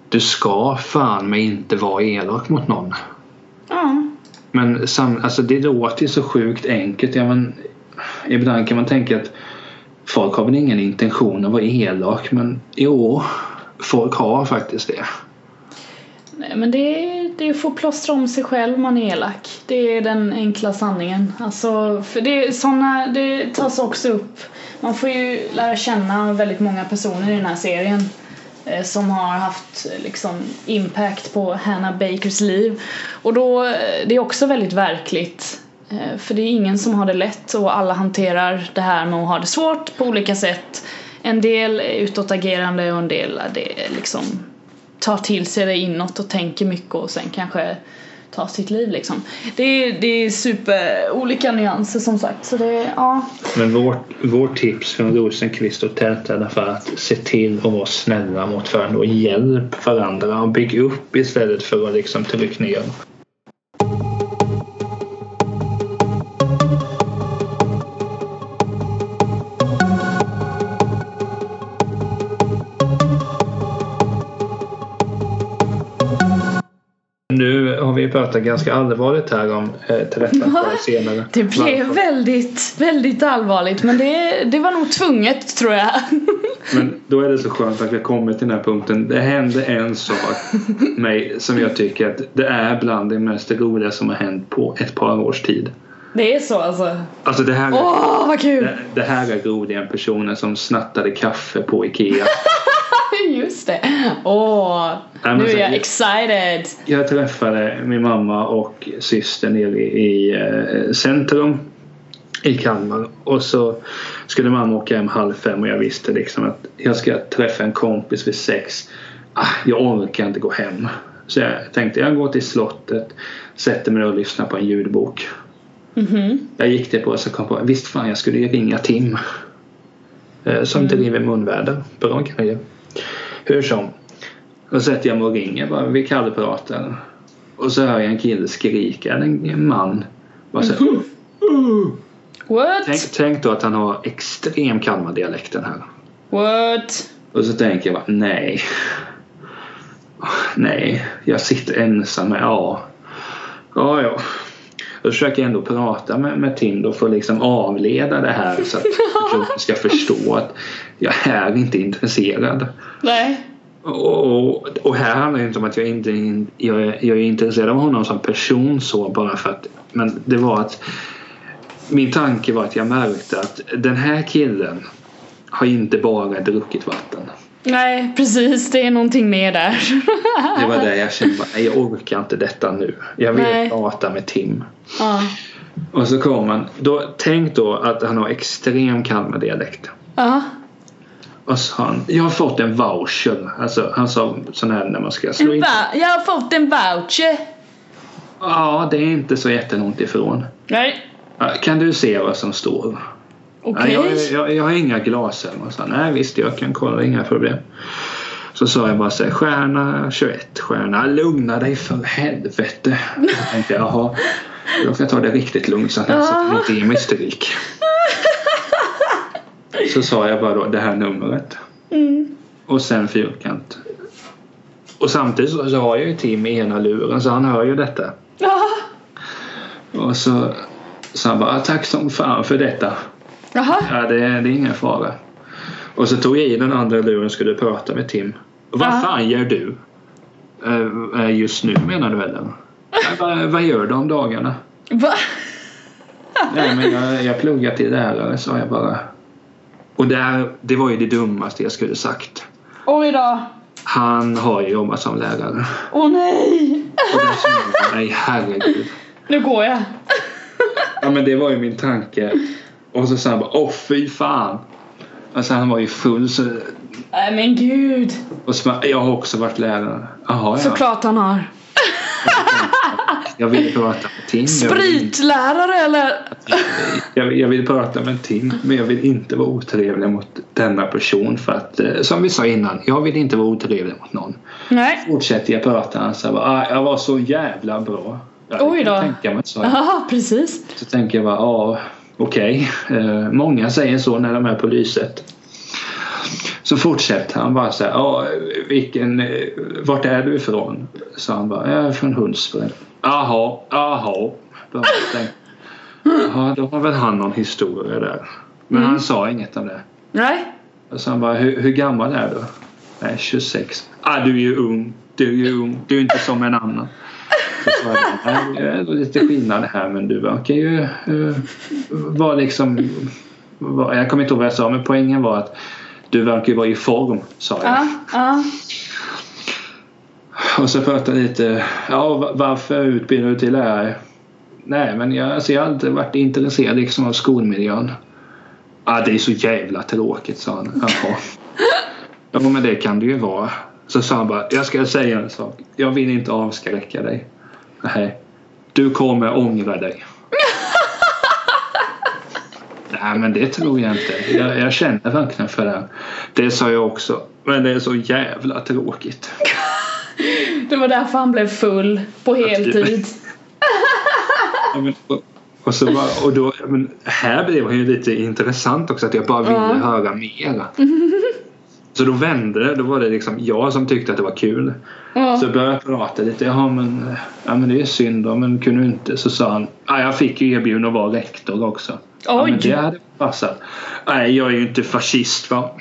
Speaker 1: du ska fan mig inte vara elak mot någon. Men sam, alltså det låter ju så sjukt enkelt. Ja, men, ibland kan man tänka att folk har väl ingen intention att vara elak men jo, folk har faktiskt det.
Speaker 2: Nej men det är, det är att få plåstra om sig själv man är elak. Det är den enkla sanningen. Alltså, för det, såna, det tas också upp man får ju lära känna väldigt många personer i den här serien Eh, som har haft eh, liksom impact på Hannah Bakers liv. Och då, eh, det är också väldigt verkligt. För det är ingen som har det lätt och alla hanterar det här med att ha det svårt på olika sätt. En del är utåtagerande och en del är det liksom tar till sig det inåt och tänker mycket och sen kanske Ta sitt liv liksom. Det är, det är super olika nyanser som sagt så det, ja.
Speaker 1: Men vårt, vårt tips från Rosenqvist och Tält är i alla fall att se till att vara snälla mot varandra och hjälp varandra och bygg upp istället för att liksom trycka ner. Vi pratat ganska allvarligt här om eh, tillrättaförande senare.
Speaker 2: Det blev väldigt, väldigt allvarligt men det, det var nog tvunget tror jag.
Speaker 1: Men då är det så skönt att vi har kommit till den här punkten. Det hände en sak mig som jag tycker att det är bland det mest roliga som har hänt på ett par års tid.
Speaker 2: Det är så alltså.
Speaker 1: Alltså det här,
Speaker 2: Åh vad kul!
Speaker 1: det, det här är roliga personen som snattade kaffe på Ikea.
Speaker 2: Just det. Åh,
Speaker 1: men
Speaker 2: nu är jag excited.
Speaker 1: Jag träffade min mamma och syster nere i, eh, centrum i Kalmar och så skulle mamma åka hem halv fem och jag visste liksom att jag ska träffa en kompis vid sex. Ah, jag orkar inte gå hem. Så jag tänkte jag går till slottet, sätter mig och lyssnar på en ljudbok.
Speaker 2: Mhm.
Speaker 1: Jag gick det på och så kom på visst fan jag skulle ju ringa Tim. Eh, Som driver munväder. Bra grejer. Hur som. Då sätter jag mig och ringer bara. Vi kallpratar. Och så hör jag en kille skrika. En en man. Bara så, här, "Uh."
Speaker 2: What?
Speaker 1: tänk, tänk då att han har extrem Kalmardialekten här.
Speaker 2: What?
Speaker 1: Och så tänker jag bara nej. Nej, jag sitter ensam med ja. Ja, ja. Då försöker jag ändå prata med, med Tim för att liksom avleda det här så att personen ska förstå att jag är inte intresserad.
Speaker 2: Nej.
Speaker 1: Och, och, här handlar det inte om att jag inte jag, är- jag är intresserad av honom som person så bara för att men det var att min tanke var att jag märkte att den här killen har inte bara druckit vatten.
Speaker 2: Nej, precis. Det är någonting mer där.
Speaker 1: Det var det jag kände. bara, "Nej, Jag orkar inte detta nu. Jag vill
Speaker 2: Nej.
Speaker 1: prata med Tim.
Speaker 2: ja.
Speaker 1: Och så kom han. Då, tänk då att han har extrem Kalmardialekt.
Speaker 2: Ja.
Speaker 1: Och så sa han. Jag har fått en voucher. Alltså han sa sån här när man ska slå in.
Speaker 2: jag har fått en voucher.
Speaker 1: Ja, det är inte så jättelångt ifrån.
Speaker 2: Nej.
Speaker 1: Kan du se vad som står?
Speaker 2: Okej.
Speaker 1: Ja, jag, jag, jag har inga glasögon. Så, Nej visst, jag kan kolla. Inga problem. Så sa jag bara så här, stjärna 21, stjärna lugna dig för helvete. Jag tänkte jaha, då ska jag ta det riktigt lugnt så att jag
Speaker 2: Ja.
Speaker 1: inte ger mig stryk. Så sa jag bara då det här numret.
Speaker 2: Mm.
Speaker 1: Och sen fyrkant. Och samtidigt så, så har jag ju Tim i ena luren så han hör ju detta.
Speaker 2: Ja.
Speaker 1: Och så sa han bara "Ah, tack som fan för detta.
Speaker 2: Jaha.
Speaker 1: Ja, det, det är ingen fara. Och så tog jag i den andra luren och skulle prata med Tim. Vad
Speaker 2: Ja.
Speaker 1: fan gör du? Eh, just nu menar du eller? "Ja, vad, vad gör du om dagarna?
Speaker 2: Va?
Speaker 1: Nej men jag, jag pluggar till lärare sa jag bara. Och där, det var ju det dummaste jag skulle sagt.
Speaker 2: Oj då.
Speaker 1: Han har ju jobbat som lärare.
Speaker 2: Åh nej.
Speaker 1: Och där kände jag, nej herregud.
Speaker 2: Nu går jag.
Speaker 1: Ja men det var ju min tanke. Och så sa han bara, åh fy fan. Alltså han var ju full så
Speaker 2: Nej men gud.
Speaker 1: Och så jag har också varit lärare. Jaha, ja.
Speaker 2: Såklart han har.
Speaker 1: Jag vill prata med Tim. Jag vill,
Speaker 2: Spritlärare eller?
Speaker 1: jag, jag vill prata med Tim. Men jag vill inte vara otrevlig mot denna person. För att, eh, som vi sa innan, jag vill inte vara otrevlig mot någon.
Speaker 2: Nej.
Speaker 1: Fortsätter jag prata, han sa bara, ah, jag var så jävla bra. Ja,
Speaker 2: Oj då.
Speaker 1: Tänka mig, så.
Speaker 2: Ja, precis.
Speaker 1: så tänker jag bara, ja okej. Eh, många säger så när de är på lyset. Så fortsätter han bara så här, ja vilken, eh, vart är du ifrån? Så han bara, jag är från Hultsfred. Jaha, jaha. Bara tänkte, Jaha, då har väl han någon historia där. Men han sa inget om det.
Speaker 2: Nej.
Speaker 1: Och han bara, hur, hur gammal är du? Nej, 26. Ah, du är ju ung. Du är ju ung. Du är inte som en annan. Så jag, det är lite skillnad här men du verkar ju uh, vara liksom vad- jag kommer inte ihåg vad jag sa men poängen var att du verkar ju vara i form sa jag.
Speaker 2: Ja, ja.
Speaker 1: Och så pratade jag lite, ja va- varför utbildar du till lärare? Nej men jag, alltså, jag har alltid varit intresserad liksom av skolmiljön. Ja det är så jävla tråkigt sa han. Jaha. Ja men det kan det ju vara. Så sa han bara, jag ska säga en sak. Jag vill inte avskräcka dig. Nej. Du kommer ångra dig. Nej men det tror jag inte. Jag, jag känner verkligen för det. Det sa jag också. Men det är så jävla tråkigt.
Speaker 2: Det var därför han blev full på heltid.
Speaker 1: Ja, men, och, och, så bara, och då, men här blev det ju lite intressant också att jag bara ville
Speaker 2: Ja.
Speaker 1: höra mera. Så då vände det. Då var det liksom jag som tyckte att det var kul.
Speaker 2: Ja.
Speaker 1: Så började jag prata lite. Jaha men, ja, men det är synd då. Men kunde du inte? Så sa han. Ja, jag fick ju erbjudande att vara rektor också. Ja, men
Speaker 2: Oj.
Speaker 1: det hade passat. Nej jag är ju inte fascist va.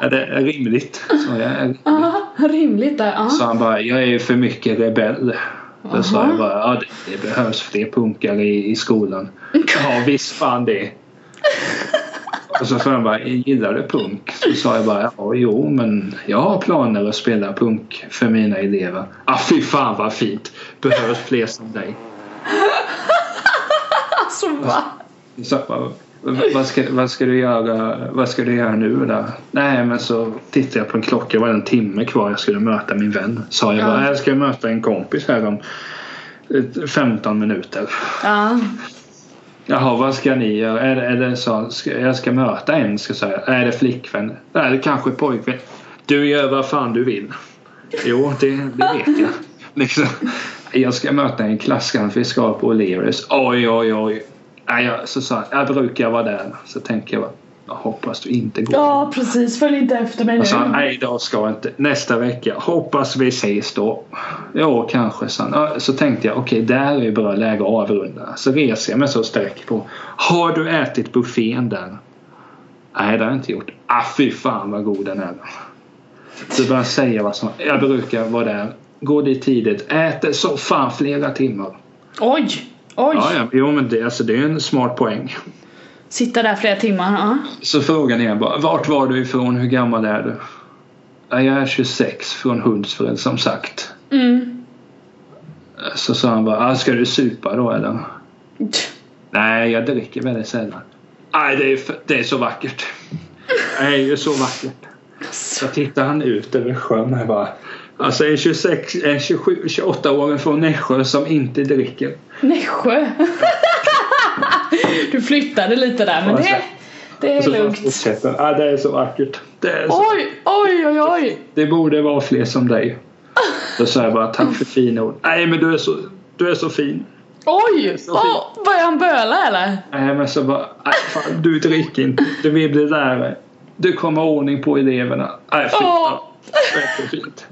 Speaker 1: är det är rimligt? Så jag, är rimligt.
Speaker 2: Ja, rimligt där. Ja.
Speaker 1: Så han bara, jag är för mycket rebell. Då sa
Speaker 2: Aha.
Speaker 1: jag bara, ja det, det behövs fler punkare i, i skolan. Ja visst fan det. Och så frågade han bara, gillar du punk? Så sa jag bara, ja jo men jag har planer att spela punk för mina elever. Ah fy fan vad fint. Behövs fler som dig.
Speaker 2: Alltså va?
Speaker 1: Så, bara, vad, ska, vad, ska du göra, vad ska du göra nu då? Nej men så tittade jag på en klocka. Det var en timme kvar. Jag skulle möta min vän. Sa jag bara,
Speaker 2: Ja.
Speaker 1: jag ska möta en kompis här om eh, 15 minuter.
Speaker 2: Ja.
Speaker 1: Jaha, vad ska ni göra? Är det, är det så, ska, jag ska möta en, ska säga. Är det flickvän? Nej, det kanske är pojkvän. Du gör vad fan du vill. Jo, det, det vet jag. Liksom. Jag ska möta en klasskamrat. Vi ska på O'Learys. Oj, oj, oj. Nej, jag, så sa han, jag brukar vara där. Så tänker jag, jag hoppas du inte går.
Speaker 2: ja, precis. Följ inte efter mig nu.
Speaker 1: Och så nej idag ska jag inte. Nästa vecka. Hoppas vi ses då. Ja, kanske. Så, så tänkte jag, okej, där är bra läge att avrunda. Så reser jag mig så sträck på. Har du ätit buffén där? Nej, det har jag inte gjort. Ah, fy fan vad god den är. Så började jag säga vad som... Jag brukar vara där. Gå dit tidigt. Äter så fan flera timmar.
Speaker 2: Oj! Oj!
Speaker 1: Ja, ja. Jo, men det, alltså, det är en smart poäng.
Speaker 2: Sitta där flera timmar. Ja.
Speaker 1: Så frågan är bara, vart var du ifrån? Hur gammal är du? Ja, jag är 26 från Hultsfred som sagt.
Speaker 2: Mm.
Speaker 1: Så sa han bara, ah, ska du supa då eller? Nej, jag dricker väldigt sällan. Nej, det är, för, det är så vackert. Det är ju så vackert. Så tittar han ut över sjön här bara. Alltså en 26, en 27, 28-åring från Nässjö som inte dricker.
Speaker 2: Nässjö. du flyttade lite där men det, det är
Speaker 1: Så
Speaker 2: lugnt.
Speaker 1: Ah, det är så vackert. Det, är så,
Speaker 2: Oj, oj, oj, oj.
Speaker 1: det borde vara fler som dig. Då sa jag bara tack för fina ord. Nej men du är så, du är så fin.
Speaker 2: Oj! Oh, börjar han böla eller?
Speaker 1: Nej men så bara, fan du dricker inte. Du vill bli lärare. Du kommer ha ordning på eleverna. Nej fy fan. Det är så fint.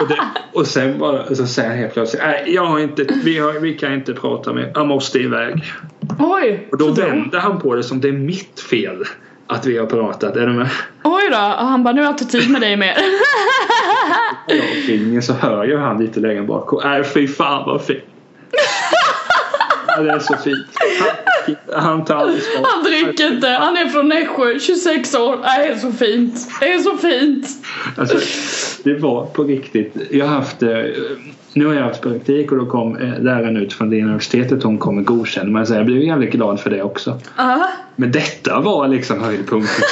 Speaker 1: Och, det, och sen bara så säger han helt plötsligt, nej jag har inte, vi, har, vi kan inte prata mer. Jag måste iväg.
Speaker 2: Oj!
Speaker 1: Och då vänder han på det som det är mitt fel att vi har pratat. Är du med?
Speaker 2: Oj då! Och han bara, nu har jag inte tid med dig mer.
Speaker 1: Ja, filmen så hör ju han lite längre bak. Nej fy fan vad fint. Ja, det är så fint. Han, tar ansvar.
Speaker 2: Han dricker inte, han är från Nässjö, 26 år. Det är så fint. Det är så fint.
Speaker 1: Alltså, det var på riktigt. Jag har haft, eh, nu har jag haft praktik och då kom eh, läraren ut från det universitetet hon kom med godkänd. Men jag blev jävligt glad för det också.
Speaker 2: Ja.
Speaker 1: Men detta var liksom höjdpunkten.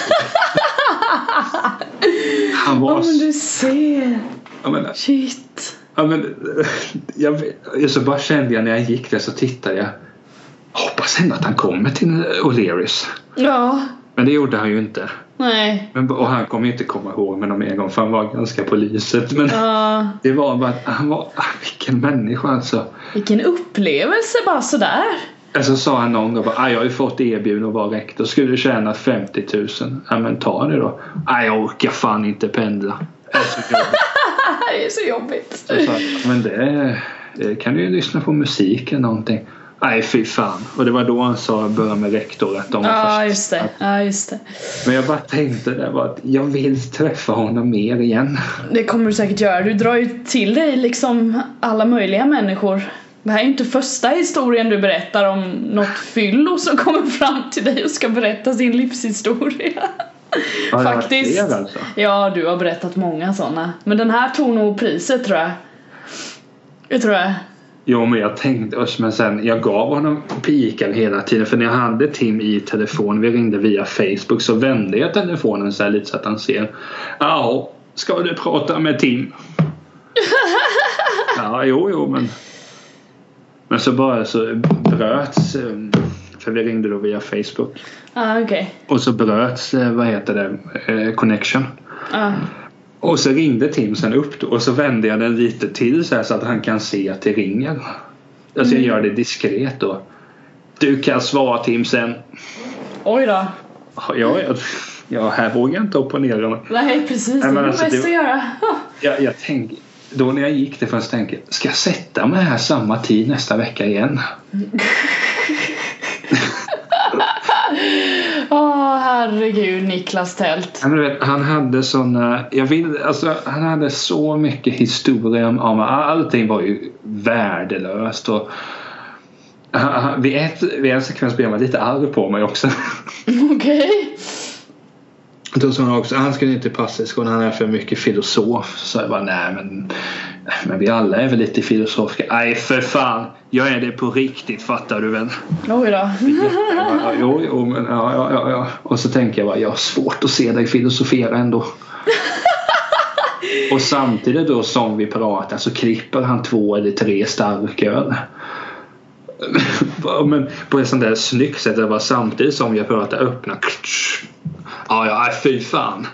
Speaker 1: Han var...
Speaker 2: Ja men du ser.
Speaker 1: Jag menar,
Speaker 2: Shit.
Speaker 1: Ja, men, jag, vet- så bara kände jag när jag gick där så tittade jag. Hoppas ändå att han kommer till O'Learys.
Speaker 2: Ja.
Speaker 1: Men det gjorde han ju inte.
Speaker 2: Nej.
Speaker 1: Men, och han kommer ju inte komma ihåg mig någon mer gång för han var ganska på lyset. Men
Speaker 2: Ja.
Speaker 1: det var bara att han var, ah, vilken människa alltså.
Speaker 2: Vilken upplevelse bara sådär.
Speaker 1: Alltså sa han någon gång bara, ah, jag har ju fått erbjudande att vara rektor. Skulle du tjäna 50 000? Ja men ta det då. Ah, jag orkar fan inte pendla. Det är så jobbigt.
Speaker 2: Det är så jobbigt.
Speaker 1: Så men det, det kan du ju lyssna på musik eller någonting. Nej fy fan. Och det var då han sa börja med rektor att de var
Speaker 2: Ja
Speaker 1: först.
Speaker 2: just det. Ja just det.
Speaker 1: Men jag bara tänkte där var att jag vill träffa honom mer igen.
Speaker 2: Det kommer du säkert göra. Du drar ju till dig liksom alla möjliga människor. Det här är ju inte första historien du berättar om något fyllo som kommer fram till dig och ska berätta sin livshistoria.
Speaker 1: Har det
Speaker 2: Faktiskt.
Speaker 1: fler alltså?
Speaker 2: Ja, du har berättat många sådana. Men den här tog nog priset tror jag. Det tror jag.
Speaker 1: Jo men jag tänkte, men sen jag gav honom pikar hela tiden för när jag hade Tim i telefon, vi ringde via Facebook så vände jag telefonen så lite så att han ser Ja, ska du prata med Tim? ja, jo, jo men Men så bara så bröts eh, för vi ringde då via Facebook
Speaker 2: Ah, okej.
Speaker 1: och så bröts, eh, vad heter det, eh, connection
Speaker 2: Ah.
Speaker 1: Och så ringde Tim sen upp då, och så vände jag den lite till så, så att han kan se att det ringer. Alltså jag gör det diskret då. Du kan svara Tim sen.
Speaker 2: Oj då.
Speaker 1: Ja, jag, ja här vågar jag inte opponera.
Speaker 2: Nej, precis. Det är
Speaker 1: alltså,
Speaker 2: bäst
Speaker 1: det-
Speaker 2: att göra.
Speaker 1: Jag, jag tänkte, då när jag gick det först tänkte jag, ska jag sätta mig här samma tid nästa vecka igen?
Speaker 2: Åh, herregud, Niklas Tält.
Speaker 1: Men du vet, han hade såna, jag vill, alltså, han hade så mycket historia om, om allting var ju värdelöst och vid, ett, vid en sekvens blev han lite arg på mig också.
Speaker 2: Okej.
Speaker 1: Då sa han också han skulle inte passa i skolan, han är för mycket filosof. Så jag bara nej men, men vi alla är väl lite filosofiska. Nej för fan, jag är det på riktigt fattar du väl.
Speaker 2: Oj då.
Speaker 1: Jo, jo, men ja, ja, ja, ja. Och så tänker jag bara, jag har svårt att se dig filosofera ändå. Och samtidigt då som vi pratar så klipper han två eller tre starköl. Men på ett sånt där snyggt sätt. Det var samtidigt som jag pratar öppna. Ja, ja, fy fan.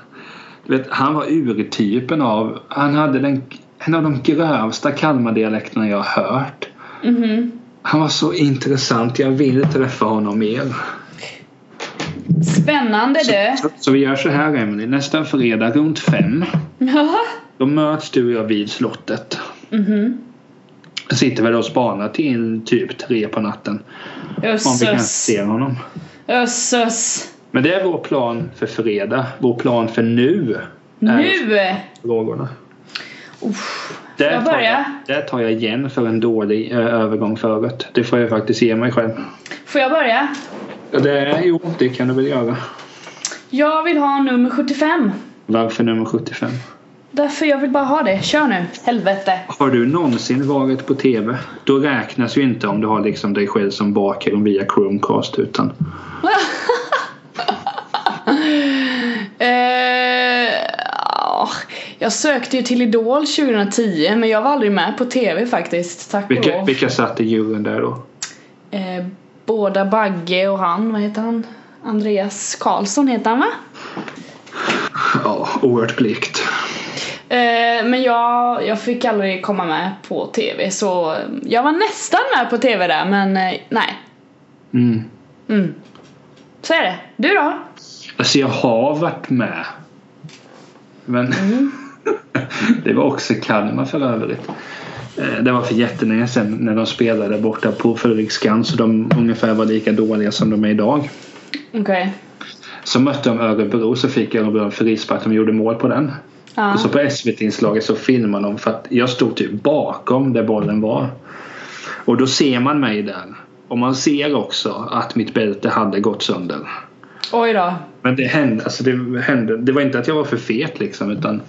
Speaker 1: Du vet, han var urtypen av... Han hade den, en av de grövsta Kalmardialekterna jag har hört.
Speaker 2: Mhm.
Speaker 1: Han var så intressant. Jag vill träffa honom mer.
Speaker 2: Spännande du.
Speaker 1: Så, så vi gör så här Emily. Nästa fredag runt fem. Då möts du och jag vid slottet.
Speaker 2: Mhm.
Speaker 1: Sitter väl och spanar till typ tre på natten. Om vi kan
Speaker 2: Jösses.
Speaker 1: se honom.
Speaker 2: Jösses.
Speaker 1: Men det är vår plan för fredag. Vår plan för nu.
Speaker 2: Nu!
Speaker 1: Frågorna.
Speaker 2: Uff.
Speaker 1: Där
Speaker 2: jag
Speaker 1: tar jag, där tar jag igen för en dålig eh, övergång förut. Det får jag faktiskt ge mig själv.
Speaker 2: Får jag börja?
Speaker 1: Ja, Det jo, det kan du väl göra.
Speaker 2: Jag vill ha nummer 75.
Speaker 1: Varför nummer 75?
Speaker 2: Därför jag vill bara ha det. Kör nu. Helvete.
Speaker 1: Har du någonsin varit på TV? Då räknas ju inte om du har liksom dig själv som bakgrund via Chromecast utan
Speaker 2: Eh, jag sökte ju till Idol 2010 men jag var aldrig med på TV faktiskt. Tack och
Speaker 1: vilka,
Speaker 2: lov.
Speaker 1: vilka satt i juryn där då?
Speaker 2: Eh, båda Bagge och han, vad heter han? Andreas Karlsson heter han va?
Speaker 1: Ja, oerhört plikt.
Speaker 2: Eh, men jag, jag fick aldrig komma med på TV så jag var nästan med på TV där men eh, nej.
Speaker 1: Mm.
Speaker 2: Mm. Så är det. Du då?
Speaker 1: Alltså jag har varit med. Men det var också Kalmar för övrigt. Eh, Det var för jättelänge sedan när de spelade borta på Fredriksskans och de ungefär var lika dåliga som de är idag.
Speaker 2: Okej.
Speaker 1: Så mötte de Örebro så fick Örebro en frispark de gjorde mål på den.
Speaker 2: Ja.
Speaker 1: Och så på SVT-inslaget så filmade de för att jag stod typ bakom där bollen var. Och då ser man mig där. Och man ser också att mitt bälte hade gått sönder.
Speaker 2: Oj då.
Speaker 1: Men det hände, alltså det hände. Det var inte att jag var för fet liksom utan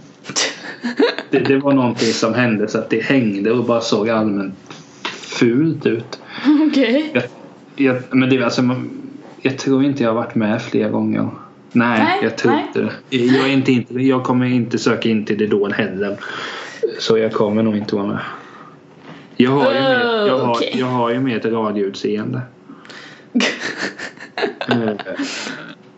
Speaker 1: det, det var någonting som hände så att det hängde och bara såg allmänt fult ut.
Speaker 2: Okej.
Speaker 1: Jag, jag, men det är alltså, jag tror inte jag har varit med fler gånger. Nej,
Speaker 2: Nej,
Speaker 1: jag tror
Speaker 2: nej.
Speaker 1: inte det. Jag, är inte, inte, jag kommer inte söka in till Idol heller. Så jag kommer nog inte vara med. Jag har ju mer, jag har, jag har ju mer ett radioutseende. Eh,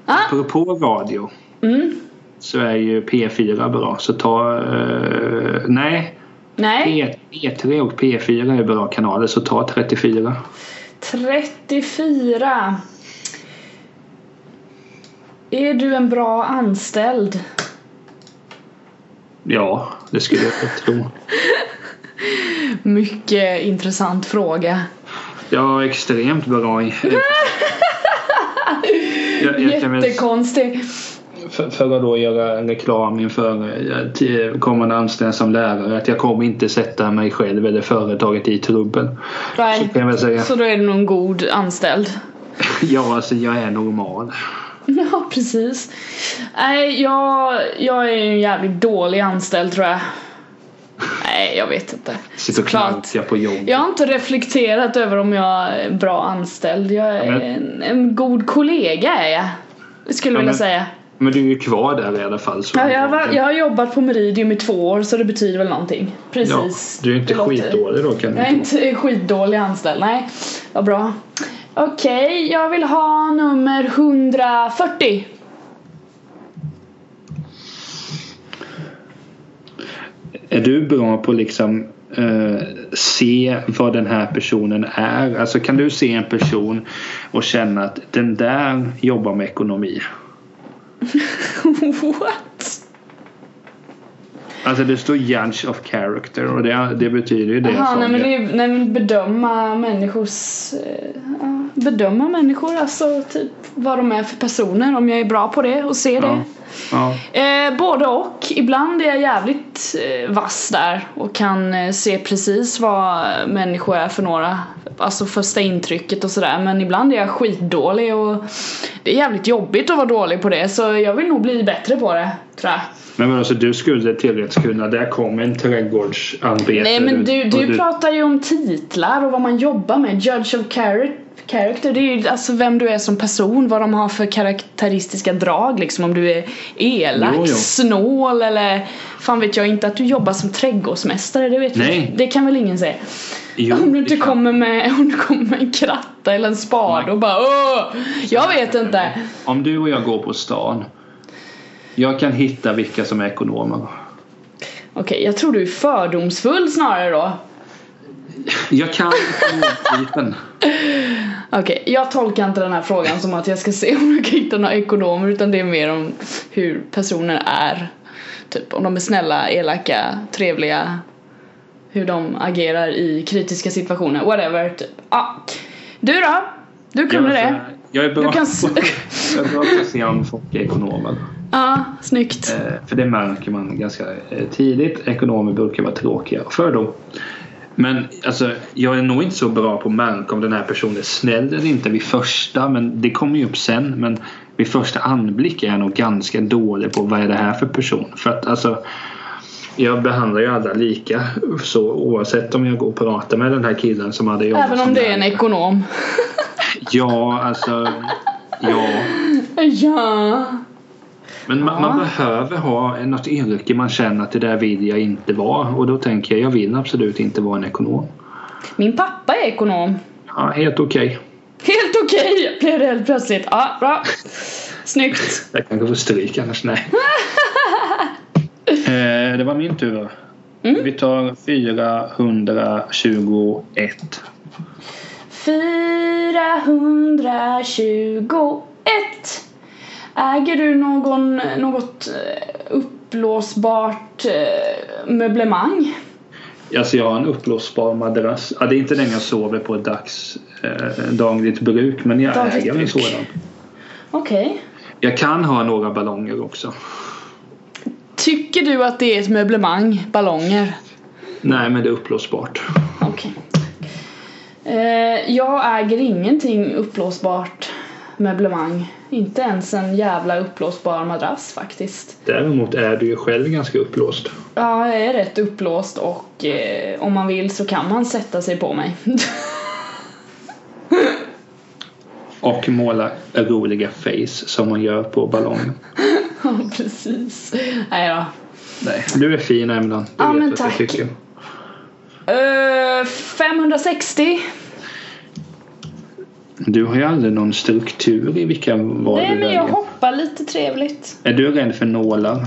Speaker 2: Ah.
Speaker 1: Apropå radio
Speaker 2: Mm.
Speaker 1: Så är ju P4 bra. Så ta... eh, nej.
Speaker 2: Nej.
Speaker 1: P, P3 och P4 är bra kanaler så ta 34.
Speaker 2: 34. Är du en bra anställd?
Speaker 1: Ja, det skulle jag tro.
Speaker 2: Mycket intressant fråga.
Speaker 1: Ja, extremt bra. Jag, jag,
Speaker 2: Jättekonstig.
Speaker 1: För, för att då göra reklam inför eh, kommande anställning som lärare att jag kommer inte sätta mig själv eller företaget i trubbel.
Speaker 2: Nej.
Speaker 1: Så.
Speaker 2: Så då är du nog en god anställd.
Speaker 1: Ja, alltså jag är normal.
Speaker 2: Ja, precis. Nej, jag, jag är en jävligt dålig anställd tror jag. Nej, jag vet inte.
Speaker 1: Sitter och
Speaker 2: Såklart.
Speaker 1: knarkar på jobbet.
Speaker 2: Jag har inte reflekterat över om jag är en bra anställd. Jag är
Speaker 1: Men-
Speaker 2: en, en god kollega är jag. Skulle jag
Speaker 1: Ja,
Speaker 2: vilja
Speaker 1: men-
Speaker 2: säga.
Speaker 1: Men du är ju kvar där i alla fall. Så
Speaker 2: Ja, jag, har, jag har jobbat på Meridium i två år så det betyder väl någonting.
Speaker 1: Ja,
Speaker 2: Precis.
Speaker 1: du är inte skitdålig då kan
Speaker 2: Jag är inte skitdålig anställd, nej. Vad bra. Okej, jag vill ha nummer 140.
Speaker 1: Är du bra på liksom eh, se vad den här personen är? Alltså kan du se en person och känna att den där jobbar med ekonomi?
Speaker 2: What?
Speaker 1: Alltså det står judge of character och det, det betyder ju det som
Speaker 2: nej men det är nej, men bedöma människors... eh, bedöma människor, alltså typ vad de är för personer. Om jag är bra på det och ser
Speaker 1: ja,
Speaker 2: det.
Speaker 1: ja.
Speaker 2: Eh, både och. Ibland är jag jävligt eh, vass där och kan eh, se precis vad människor är för några. Alltså första intrycket och sådär. Men ibland är jag skitdålig och det är jävligt jobbigt att vara dålig på det. Så jag vill nog bli bättre på det, tror jag.
Speaker 1: Men vadå, så du skulle teoretiskt kunna, där kom en trädgårdsarbetare
Speaker 2: Nej men du,
Speaker 1: och
Speaker 2: du pratar ju om titlar och vad man jobbar med. Judge of char- character, det är ju alltså vem du är som person, vad de har för karaktäristiska drag liksom. Om du är elak,
Speaker 1: Jo, jo.
Speaker 2: snål eller fan vet jag inte att du jobbar som trädgårdsmästare, det vet
Speaker 1: Nej.
Speaker 2: Vi. Det kan väl ingen säga.
Speaker 1: Jo,
Speaker 2: om du inte
Speaker 1: kan-
Speaker 2: kommer med, om du kommer med en kratta eller en spade och bara Åh! Jag vet inte.
Speaker 1: Om du och jag går på stan jag kan hitta vilka som är ekonomer.
Speaker 2: Okej, jag tror du är fördomsfull snarare då.
Speaker 1: Jag kan ekonomtypen.
Speaker 2: Okej, jag tolkar inte den här frågan som att jag ska se om jag kan hitta några ekonomer utan det är mer om hur personer är. Typ om de är snälla, elaka, trevliga, hur de agerar i kritiska situationer, whatever. Typ. Ah. Du då? Du kunde det?
Speaker 1: Jag är bra,
Speaker 2: Du kan
Speaker 1: jag är bra på att se om folk är ekonomer.
Speaker 2: Ja, snyggt.
Speaker 1: Eh, för det märker man ganska eh, tidigt. Ekonomer brukar vara tråkiga. För då. Men alltså, jag är nog inte så bra på att märka om den här personen är snäll eller inte vid första. Men det kommer ju upp sen. Men vid första anblick är jag nog ganska dålig på vad är det här för person. För att alltså jag behandlar ju alla lika så oavsett om jag går och pratar med den här killen som hade jobbat
Speaker 2: Även om det är en ekonom.
Speaker 1: Ja, alltså ja.
Speaker 2: ja.
Speaker 1: Men man, man
Speaker 2: Ja.
Speaker 1: behöver ha något yrke man känner att det där vill jag inte vara. Och då tänker jag, jag vill absolut inte vara en ekonom.
Speaker 2: Min pappa är ekonom.
Speaker 1: Ja, helt okej.
Speaker 2: Helt okej blev det helt plötsligt. Ja, bra. Snyggt.
Speaker 1: Jag kanske får stryk annars, nej. eh, det var min tur. va?
Speaker 2: Mm.
Speaker 1: Vi tar 421.
Speaker 2: 421 Äger du någon, något eh, uppblåsbart eh, möblemang?
Speaker 1: Alltså jag har en uppblåsbar madrass. Ja, det är inte den jag sover på dags, eh, dagligt bruk men jag
Speaker 2: Dagligt
Speaker 1: äger en sådan.
Speaker 2: Okej.
Speaker 1: Jag kan ha några ballonger också.
Speaker 2: Tycker du att det är ett möblemang? Ballonger?
Speaker 1: Nej men det är uppblåsbart.
Speaker 2: Okej. Eh, jag äger ingenting uppblåsbart möblemang. Inte ens en jävla uppblåsbar madrass faktiskt.
Speaker 1: Däremot är du ju själv ganska uppblåst.
Speaker 2: Ja, jag är rätt uppblåst och eh, om man vill så kan man sätta sig på mig.
Speaker 1: Och måla roliga face som man gör på ballongen.
Speaker 2: Ja, precis. Nej då.
Speaker 1: Nej, du är fin Emlan. Du
Speaker 2: Ja,
Speaker 1: vet
Speaker 2: men
Speaker 1: vad
Speaker 2: tack.
Speaker 1: Jag tycker.
Speaker 2: Eh, 560.
Speaker 1: Du har ju aldrig någon struktur i vilka val
Speaker 2: Nej
Speaker 1: du
Speaker 2: men
Speaker 1: väljer.
Speaker 2: jag hoppar lite trevligt.
Speaker 1: Är du rädd för nålar?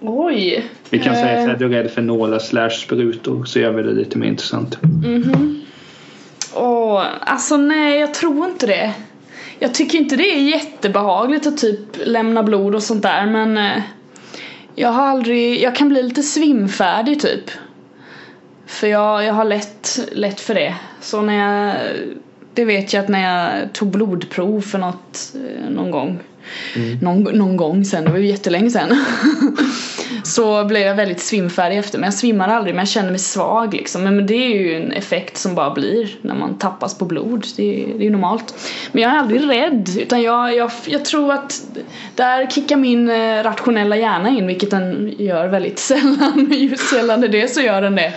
Speaker 2: Oj.
Speaker 1: Vi kan säga
Speaker 2: Eh,
Speaker 1: här, är du rädd för nålar slash sprutor så gör vi det lite mer intressant.
Speaker 2: Mhm. Åh, alltså nej jag tror inte det. Jag tycker inte det är jättebehagligt att typ lämna blod och sånt där men eh, jag har aldrig, jag kan bli lite svimfärdig typ. För jag, jag har lätt, lätt för det. Så när jag, det vet jag att när jag tog blodprov för något, eh, någon gång mm. någon, någon gång sen, det var ju jättelänge sen. så blev jag väldigt svimfärdig efter men jag svimmar aldrig men jag känner mig svag liksom. Men det är ju en effekt som bara blir när man tappas på blod. Det är, är normalt. Men jag är aldrig rädd utan jag, jag, jag tror att där kickar min eh, rationella hjärna in vilket den gör väldigt sällan. Just gällande det så gör den det.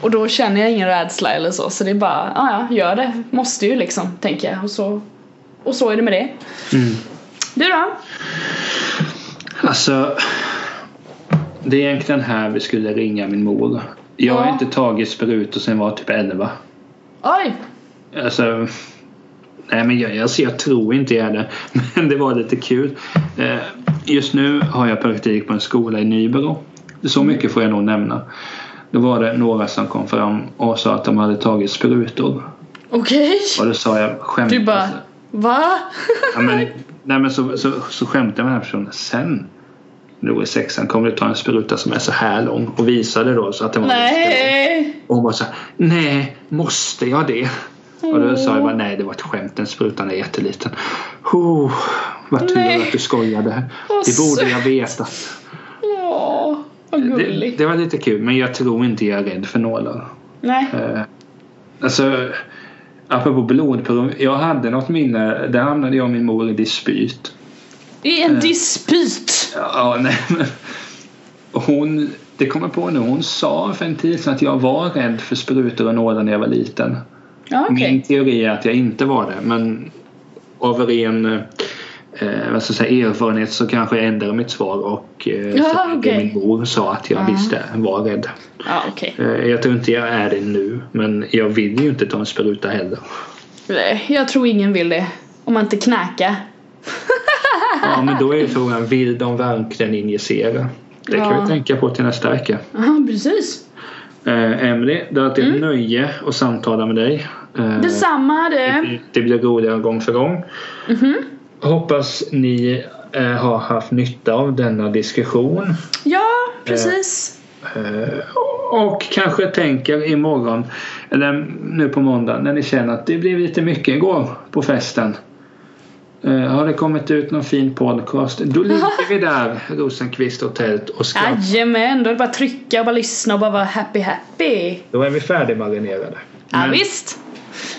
Speaker 2: Och då känner jag ingen rädsla eller så så det är bara, ja ja, gör det. Måste ju liksom, tänker jag. Och så, och så är det med det. Mm. Du då?
Speaker 1: Alltså det är egentligen här vi skulle ringa min mor. Jag har inte tagit sprutor sen jag var typ 11.
Speaker 2: Oj!
Speaker 1: Alltså, nej men jag, alltså jag tror inte jag är det. Men det var lite kul. Eh, just nu har jag praktik på en skola i Nybro. Så mm. mycket får jag nog nämna. Då var det några som kom fram och sa att de hade tagit sprutor.
Speaker 2: Okej. Okay.
Speaker 1: Och då sa jag skämt.
Speaker 2: Du bara, va?
Speaker 1: ja, men, nej men så, så, så skämtade jag med den här personen. Sen då i sexan kommer du ta en spruta som är så här lång och visade då så att den var
Speaker 2: Nej!
Speaker 1: Och hon bara så här, nej, måste jag det? Mm. Och då sa jag bara nej det var ett skämt, den sprutan är jätteliten. Oh, vad tur att du skojade. Det borde jag veta.
Speaker 2: Åh, vad
Speaker 1: gulligt. Det, det, var lite kul men jag tror inte jag är rädd för nålar.
Speaker 2: Nej. Uh,
Speaker 1: alltså apropå blodprov. Jag hade något minne, där hamnade jag och min mor i dispyt.
Speaker 2: I en uh, dispyt?
Speaker 1: Ja, nej men hon, det kommer på nu, hon sa för en tid sedan att jag var rädd för sprutor och nålar när jag var liten.
Speaker 2: Ja, okay.
Speaker 1: Min teori är att jag inte var det men av ren eh, ska jag säga, erfarenhet så kanske jag ändrade mitt svar och eh,
Speaker 2: ja,
Speaker 1: så
Speaker 2: okay.
Speaker 1: min mor sa att jag uh visste var rädd.
Speaker 2: Ja, okay.
Speaker 1: eh, jag tror inte jag är det nu men jag vill ju inte ta en spruta heller.
Speaker 2: Nej, jag tror ingen vill det. Om man inte knäcker.
Speaker 1: ja men då är ju frågan, vill de verkligen injicera? Det ja. kan vi tänka på till nästa vecka.
Speaker 2: Ja precis.
Speaker 1: Eh, Emily, det har varit ett mm. nöje att samtala med dig.
Speaker 2: Eh, Detsamma
Speaker 1: det. Det, det blir roligare gång för gång.
Speaker 2: Mm -hmm.
Speaker 1: Hoppas ni eh, har haft nytta av denna diskussion.
Speaker 2: Ja, precis.
Speaker 1: Eh, och kanske tänker imorgon, eller nu på måndag, när ni känner att det blev lite mycket igår på festen. Uh, har det kommit ut någon fin podcast då ligger vi där Rosenqvist och tält och skrattar.
Speaker 2: Jajamän, då är det bara att trycka och bara lyssna och bara vara happy happy.
Speaker 1: Då är vi färdigmarinerade.
Speaker 2: Ja, visst.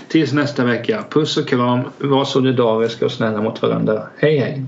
Speaker 1: Tills nästa vecka. Puss och kram. Var solidariska och snälla mot varandra. Hej hej.